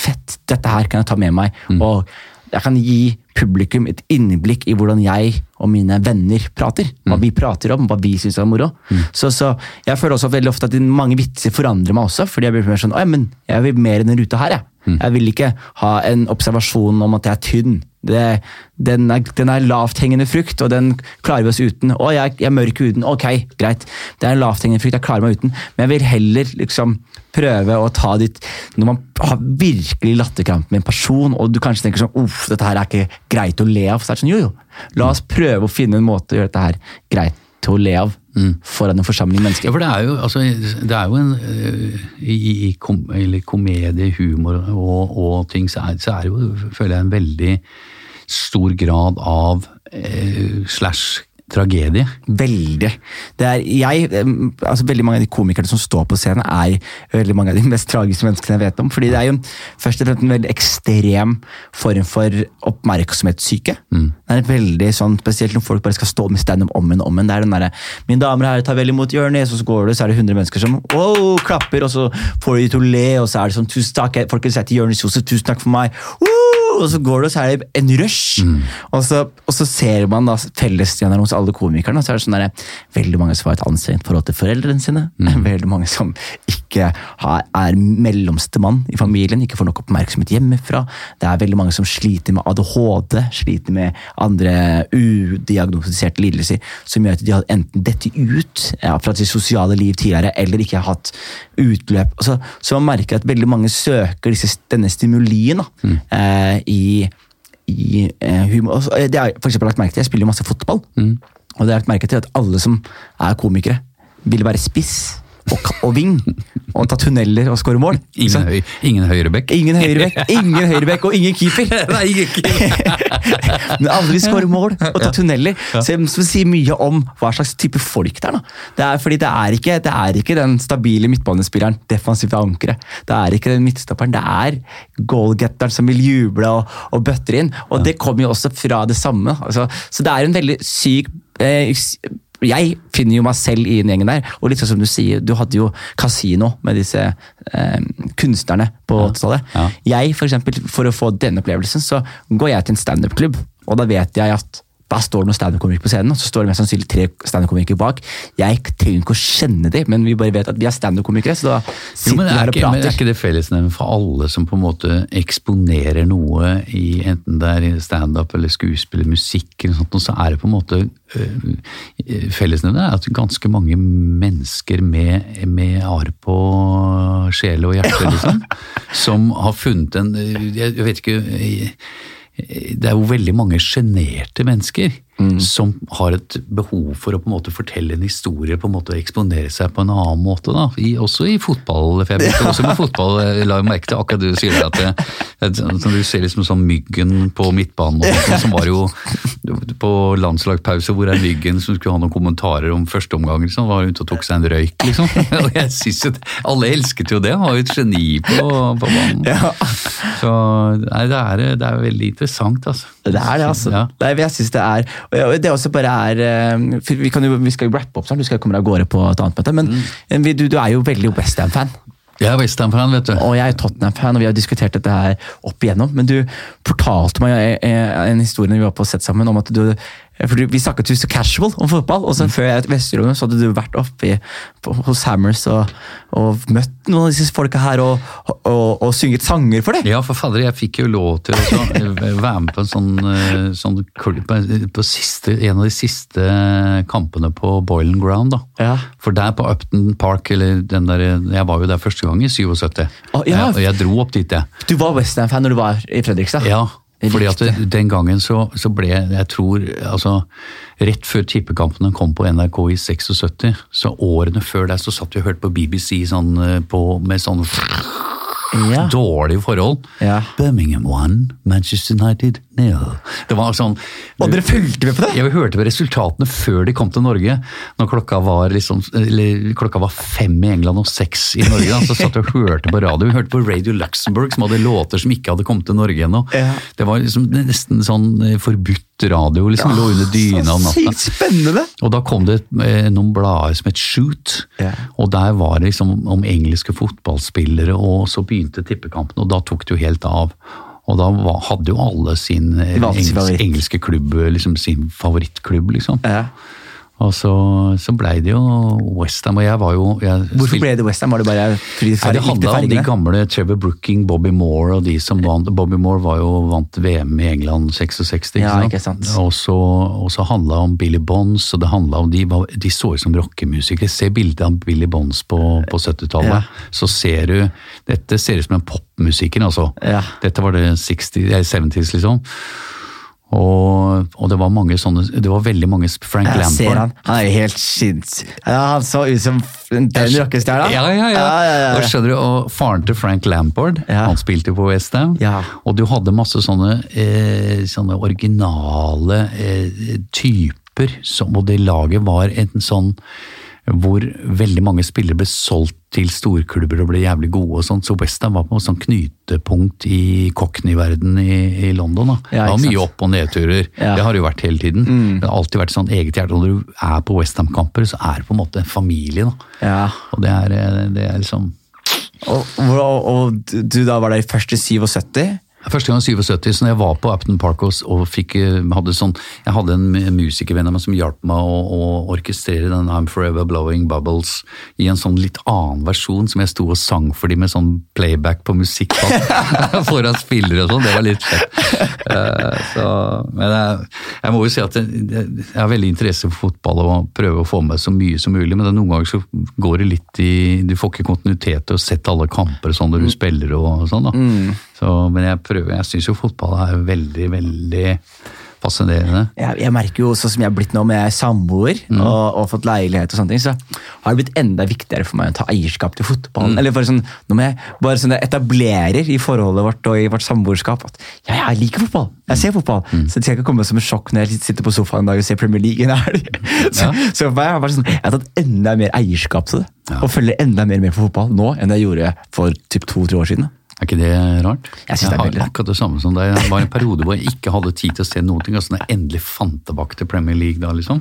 fett, dette her kan jeg ta med meg. Og jeg kan gi publikum et innblikk i hvordan jeg og mine venner prater. Hva vi prater om, hva vi syns er moro. Så, så jeg føler også veldig ofte at mange vitser forandrer meg også. fordi jeg blir mer sånn, «Oi, men jeg vil mer enn den ruta her. Jeg. jeg vil ikke ha en observasjon om at jeg er tynn. Det, den, er, den er lavthengende frukt, og den klarer vi oss uten. Å, jeg, jeg er mørk uten. Ok, greit. Det er en lavthengende frukt, jeg klarer meg uten. Men jeg vil heller liksom prøve å ta ditt Når man har virkelig latterkrampe med en person, og du kanskje tenker sånn uff, dette her er ikke greit å le av. Så er det sånn, jo, jo. La oss prøve å finne en måte å gjøre dette her greit til å le av foran en forsamling Ja, mennesker. for det er jo, altså, det er jo en øh, I, i kom, eller komedie, humor og, og ting, så er, så er jo, føler jeg, en veldig stor grad av eh, slash tragedie. Veldig. Det er, jeg, altså veldig mange av de komikerne som står på scenen, er veldig mange av de mest tragiske menneskene jeg vet om. fordi det er jo en- først og fremst en veldig ekstrem form for oppmerksomhetssyke. Det er veldig sånn, Spesielt når folk bare skal stå med standup om igjen og om igjen. Det er den derre Mine damer og herrer, ta vel imot Jonis, og så går du, så er det 100 mennesker som wow, klapper, og så får de til å le, og så er det sånn tusen takk, folkens, jeg heter Jonis Josef, tusen takk for meg. Woo! Og så går det, og så er det en rush. Og, så, og så ser man da fellesstjerneren hos alle komikerne, og så er det sånn der, veldig mange som har et anstrengt forhold til foreldrene sine. Veldig mange som ikke har, er mellomste mann i familien, ikke får nok oppmerksomhet hjemmefra. Det er veldig mange som sliter med ADHD, sliter med andre udiagnostiserte lidelser, som gjør at de har enten dette ut ja, fra sitt sosiale liv tidligere, eller ikke har hatt utløp. Så, så man merker at veldig mange søker disse, denne stimulien da, eh, i, i eh, humor. Og Det har jeg for eksempel lagt merke til, jeg spiller jo masse fotball, og det har jeg lagt merke til at alle som er komikere, vil være spiss og, og ving, og ta tunneler og skåre mål. Ingen, høy, ingen høyrebekk. Ingen høyrebekk, ingen høyrebekk og ingen keeper. Nei, ikke. Men aldri skåre mål og ta tunneler. Så jeg som sier mye om hva slags type folk det er. da. Det er fordi det er ikke, det er ikke den stabile midtbanespilleren, defensivt ankeret. Det er ikke den midtstopperen, det er goalgetteren som vil juble og, og bøtter inn. Og det kommer jo også fra det samme. Altså, så det er en veldig syk eh, jeg finner jo meg selv i den gjengen der. Og litt sånn som du sier, du hadde jo kasino med disse eh, kunstnerne på 80-tallet. Ja. Jeg, for eksempel, for å få den opplevelsen, så går jeg til en standup-klubb, og da vet jeg at da står det noen standup-komikere på scenen, og så står det mest sannsynlig tre standup-komikere bak. Jeg trenger ikke å kjenne dem, men vi bare vet at vi er standup-komikere, så da Jo, sitter men vi er, her og ikke, men er ikke det fellesnevnet for alle som på en måte eksponerer noe i enten det er i standup eller skuespill eller musikk, eller sånt, og så er det på en måte øh, Fellesnevnet er at ganske mange mennesker med, med arr på sjel og hjerte, liksom, som har funnet en øh, Jeg, vet ikke øh, det er jo veldig mange sjenerte mennesker som har et behov for å på en måte fortelle en historie, på en måte eksponere seg på en annen måte. da, I, Også i fotball. For jeg begynte også med fotball. Jeg la jo merke til akkurat det du sier, at det, det, sånn du ser liksom sånn Myggen på midtbanen, og sånt, som var jo på landslagspause hvor er Myggen som skulle ha noen kommentarer om førsteomgang, liksom, var ute og tok seg en røyk, liksom. Og jeg synes at Alle elsket jo det, han var jo et geni på, på banen. Ja. Så nei, det, er, det er veldig interessant, altså. Det er det, altså. Ja. Det er, jeg synes det er Det også bare er eh, vi, kan jo, vi skal jo rappe opp snart, du skal komme deg av gårde på et annet møte. Men Mm. du, du er jo veldig Westham-fan. Jeg er Westham-fan, vet du. Og jeg er Tottenham-fan, og vi har diskutert dette her opp igjennom. Men du fortalte meg eh, en historie når vi var på sett sammen, om at du for Vi snakket jo så casual om fotball, og så Mm. før jeg til Vesterommet så hadde du vært oppe i, på, hos Hammers og, og møtt noen av disse folka her og, og, og synget sanger for det. Ja, for fader, jeg fikk jo lov til å være med på en sånn, eh, sånn klubb på, siste, en av de siste kampene på Boiling Ground. da. Ja. For der på Upton Park, eller den der, jeg var jo der første gang i 77. ah, ja. Og jeg dro opp dit, jeg. Du var Western-fan når du var i Fredrikstad? Ja, fordi at det, den gangen så, så ble jeg tror altså Rett før tippekampene kom på NRK i 76, så årene før der så satt vi og hørte på BBC sånn, eh, på, med sånn Ja. dårlige forhold. Ja. Birmingham won, Manchester United nil. Det var sånn Og dere fulgte med på det? Ja, Vi hørte på resultatene før de kom til Norge. Når klokka var, liksom, eller, klokka var fem i England og seks i Norge, da, så satt vi og hørte på radio. Vi hørte på Radio Luxembourg, som hadde låter som ikke hadde kommet til Norge ennå. Ja. Det var liksom nesten sånn eh, forbudt radio. liksom Lå under dyna om natta. spennende! Og da kom det eh, noen blader som het Shoot, Ja. og der var det liksom om engelske fotballspillere, og så begynte tippekampen, og da tok det jo helt av. Og da var, hadde jo alle sin engelske klubb, eh, liksom sin favorittklubb, liksom. Ja. Og så, så blei det jo Westham, og jeg var jo jeg Hvorfor spilte- ble det Westham? Var det bare fordi Nei, det handla om de gamle Trevor Brooking, Bobby Moore og de som vant. Bobby Moore var jo vant VM i England 66, ikke Ja, sant? ikke sant. Og så, og så handla det om Billy Bonds, og det handla om de, de så ut som rockemusikere. Se bildet av Billy Bonds på, på 70-tallet, Ja. så ser du Dette ser ut som en popmusiker, altså. Ja. Dette var det 60, eh, 70s, liksom. Og, og det var mange sånne Det var veldig mange Frank Jeg Lampard. ser han. Han er jo helt sinnssyk. Ja, han så ut som den rockestjerna. Ja, ja, ja. Ja, ja, Og skjønner du, og Faren til Frank Lampard, han spilte jo på Westham. Ja. Og du hadde masse sånne, eh, sånne originale eh, typer, som, og det laget var en sånn hvor veldig mange spillere ble solgt til storklubber og ble jævlig gode. og sånt, Så Westham var på en sånn knytepunkt i Cockney-verden i, i London. da. Ja, det var mye opp- og nedturer. Ja. Det har det jo vært hele tiden. Det har alltid vært sånn eget hjerte. Når du er på Westham-kamper, så er det på en måte en familie. da. Ja. Og det er, eh, det er liksom Og, og, og du da var der i 77? Første gang i 77, så når jeg var på Upton Park og, og fikk, eh, hadde sånn, jeg hadde en musikervenn av meg som hjalp meg å, å orkestrere den I'm Forever Blowing Bubbles i en sånn litt annen versjon som jeg sto og sang for de med sånn playback på musikk foran spillere og sånn. Det var litt fett. Eh, så, men jeg, jeg må jo si at jeg, jeg har veldig interesse for fotball og prøver å få med så mye som mulig, men det, noen ganger så går det litt i Du får ikke kontinuitet til å sette alle kamper sånn når du spiller og sånn. da. Så, men jeg prøver, jeg syns jo fotball er veldig, veldig fascinerende. Jeg, jeg merker jo også som jeg er blitt nå med samboer Mm. og, og fått leilighet, og sånne ting, så har det blitt enda viktigere for meg å ta eierskap til Mm. Eller for sånn, Nå må jeg bare sånn jeg etablerer i forholdet vårt og i vårt samboerskap at ja, jeg liker fotball. Jeg ser fotball. Mm. Så det skal ikke komme som et sjokk når jeg sitter på sofaen en dag og ser Premier League en helg. Så, Ja. så det bare sånn, jeg har tatt enda mer eierskap til det. Ja. Og følger enda mer med på fotball nå enn jeg gjorde for typ to-tre år siden. Er ikke det rart? Jeg synes det har veldig akkurat det samme som deg. Det var en periode hvor jeg ikke hadde tid til å se noen ting. og så når jeg endelig fant tilbake til Premier League da, liksom.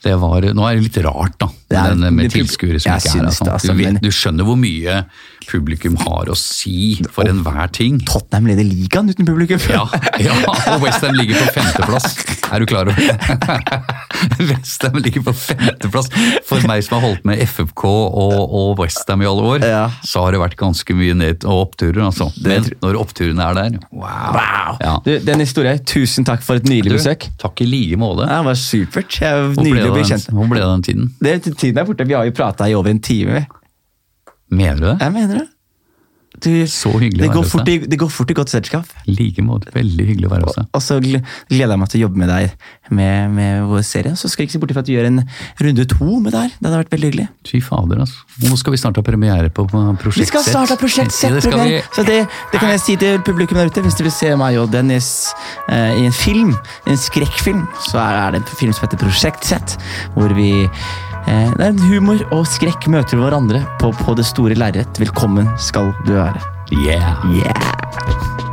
Det var, nå er det litt rart, da, den- med det- tilskuere som ikke er her. Altså. altså, Du, du skjønner hvor mye publikum har å si for enhver ting. Tottenham leder ligaen uten publikum. Ja, ja, og Westham ligger på femteplass. Er du klar over det? Westham ligger på femteplass. For meg som har holdt med FFK og, og Westham i alle år, Ja. så har det vært ganske mye ned- og oppturer. Altså. Men når oppturene er der, wow! Wow! Ja. Du, den historien, tusen takk for et nydelig Du, besøk. takk i like måte. Ja, det var supert. Jeg er Nydelig å bli kjent. hvor ble det den tiden? Det, tiden er borte. Vi har jo prata i over en time. Mener du det? Jeg mener det. Du, Så hyggelig det går fort i, det går fort i godt selskap. I like måte. Veldig hyggelig å være hos deg. Og så gleder jeg meg til å jobbe med deg med, med vår serie. Så skal jeg ikke se bort fra at du gjør en runde to med det her. Det hadde vært veldig hyggelig. Fy fader, altså. Nå skal vi snart ha premiere på Prosjekt Vi skal starte prosjekt det vi. Z. Så det, det kan jeg si til publikum der ute. Hvis dere vil se meg og Dennis eh, i en film, en skrekkfilm, så er det en film som heter Prosjekt Z. Hvor vi eh, er en humor og skrekk møter hverandre på, på det store lerret. Velkommen skal du være. Yeah. Yeah!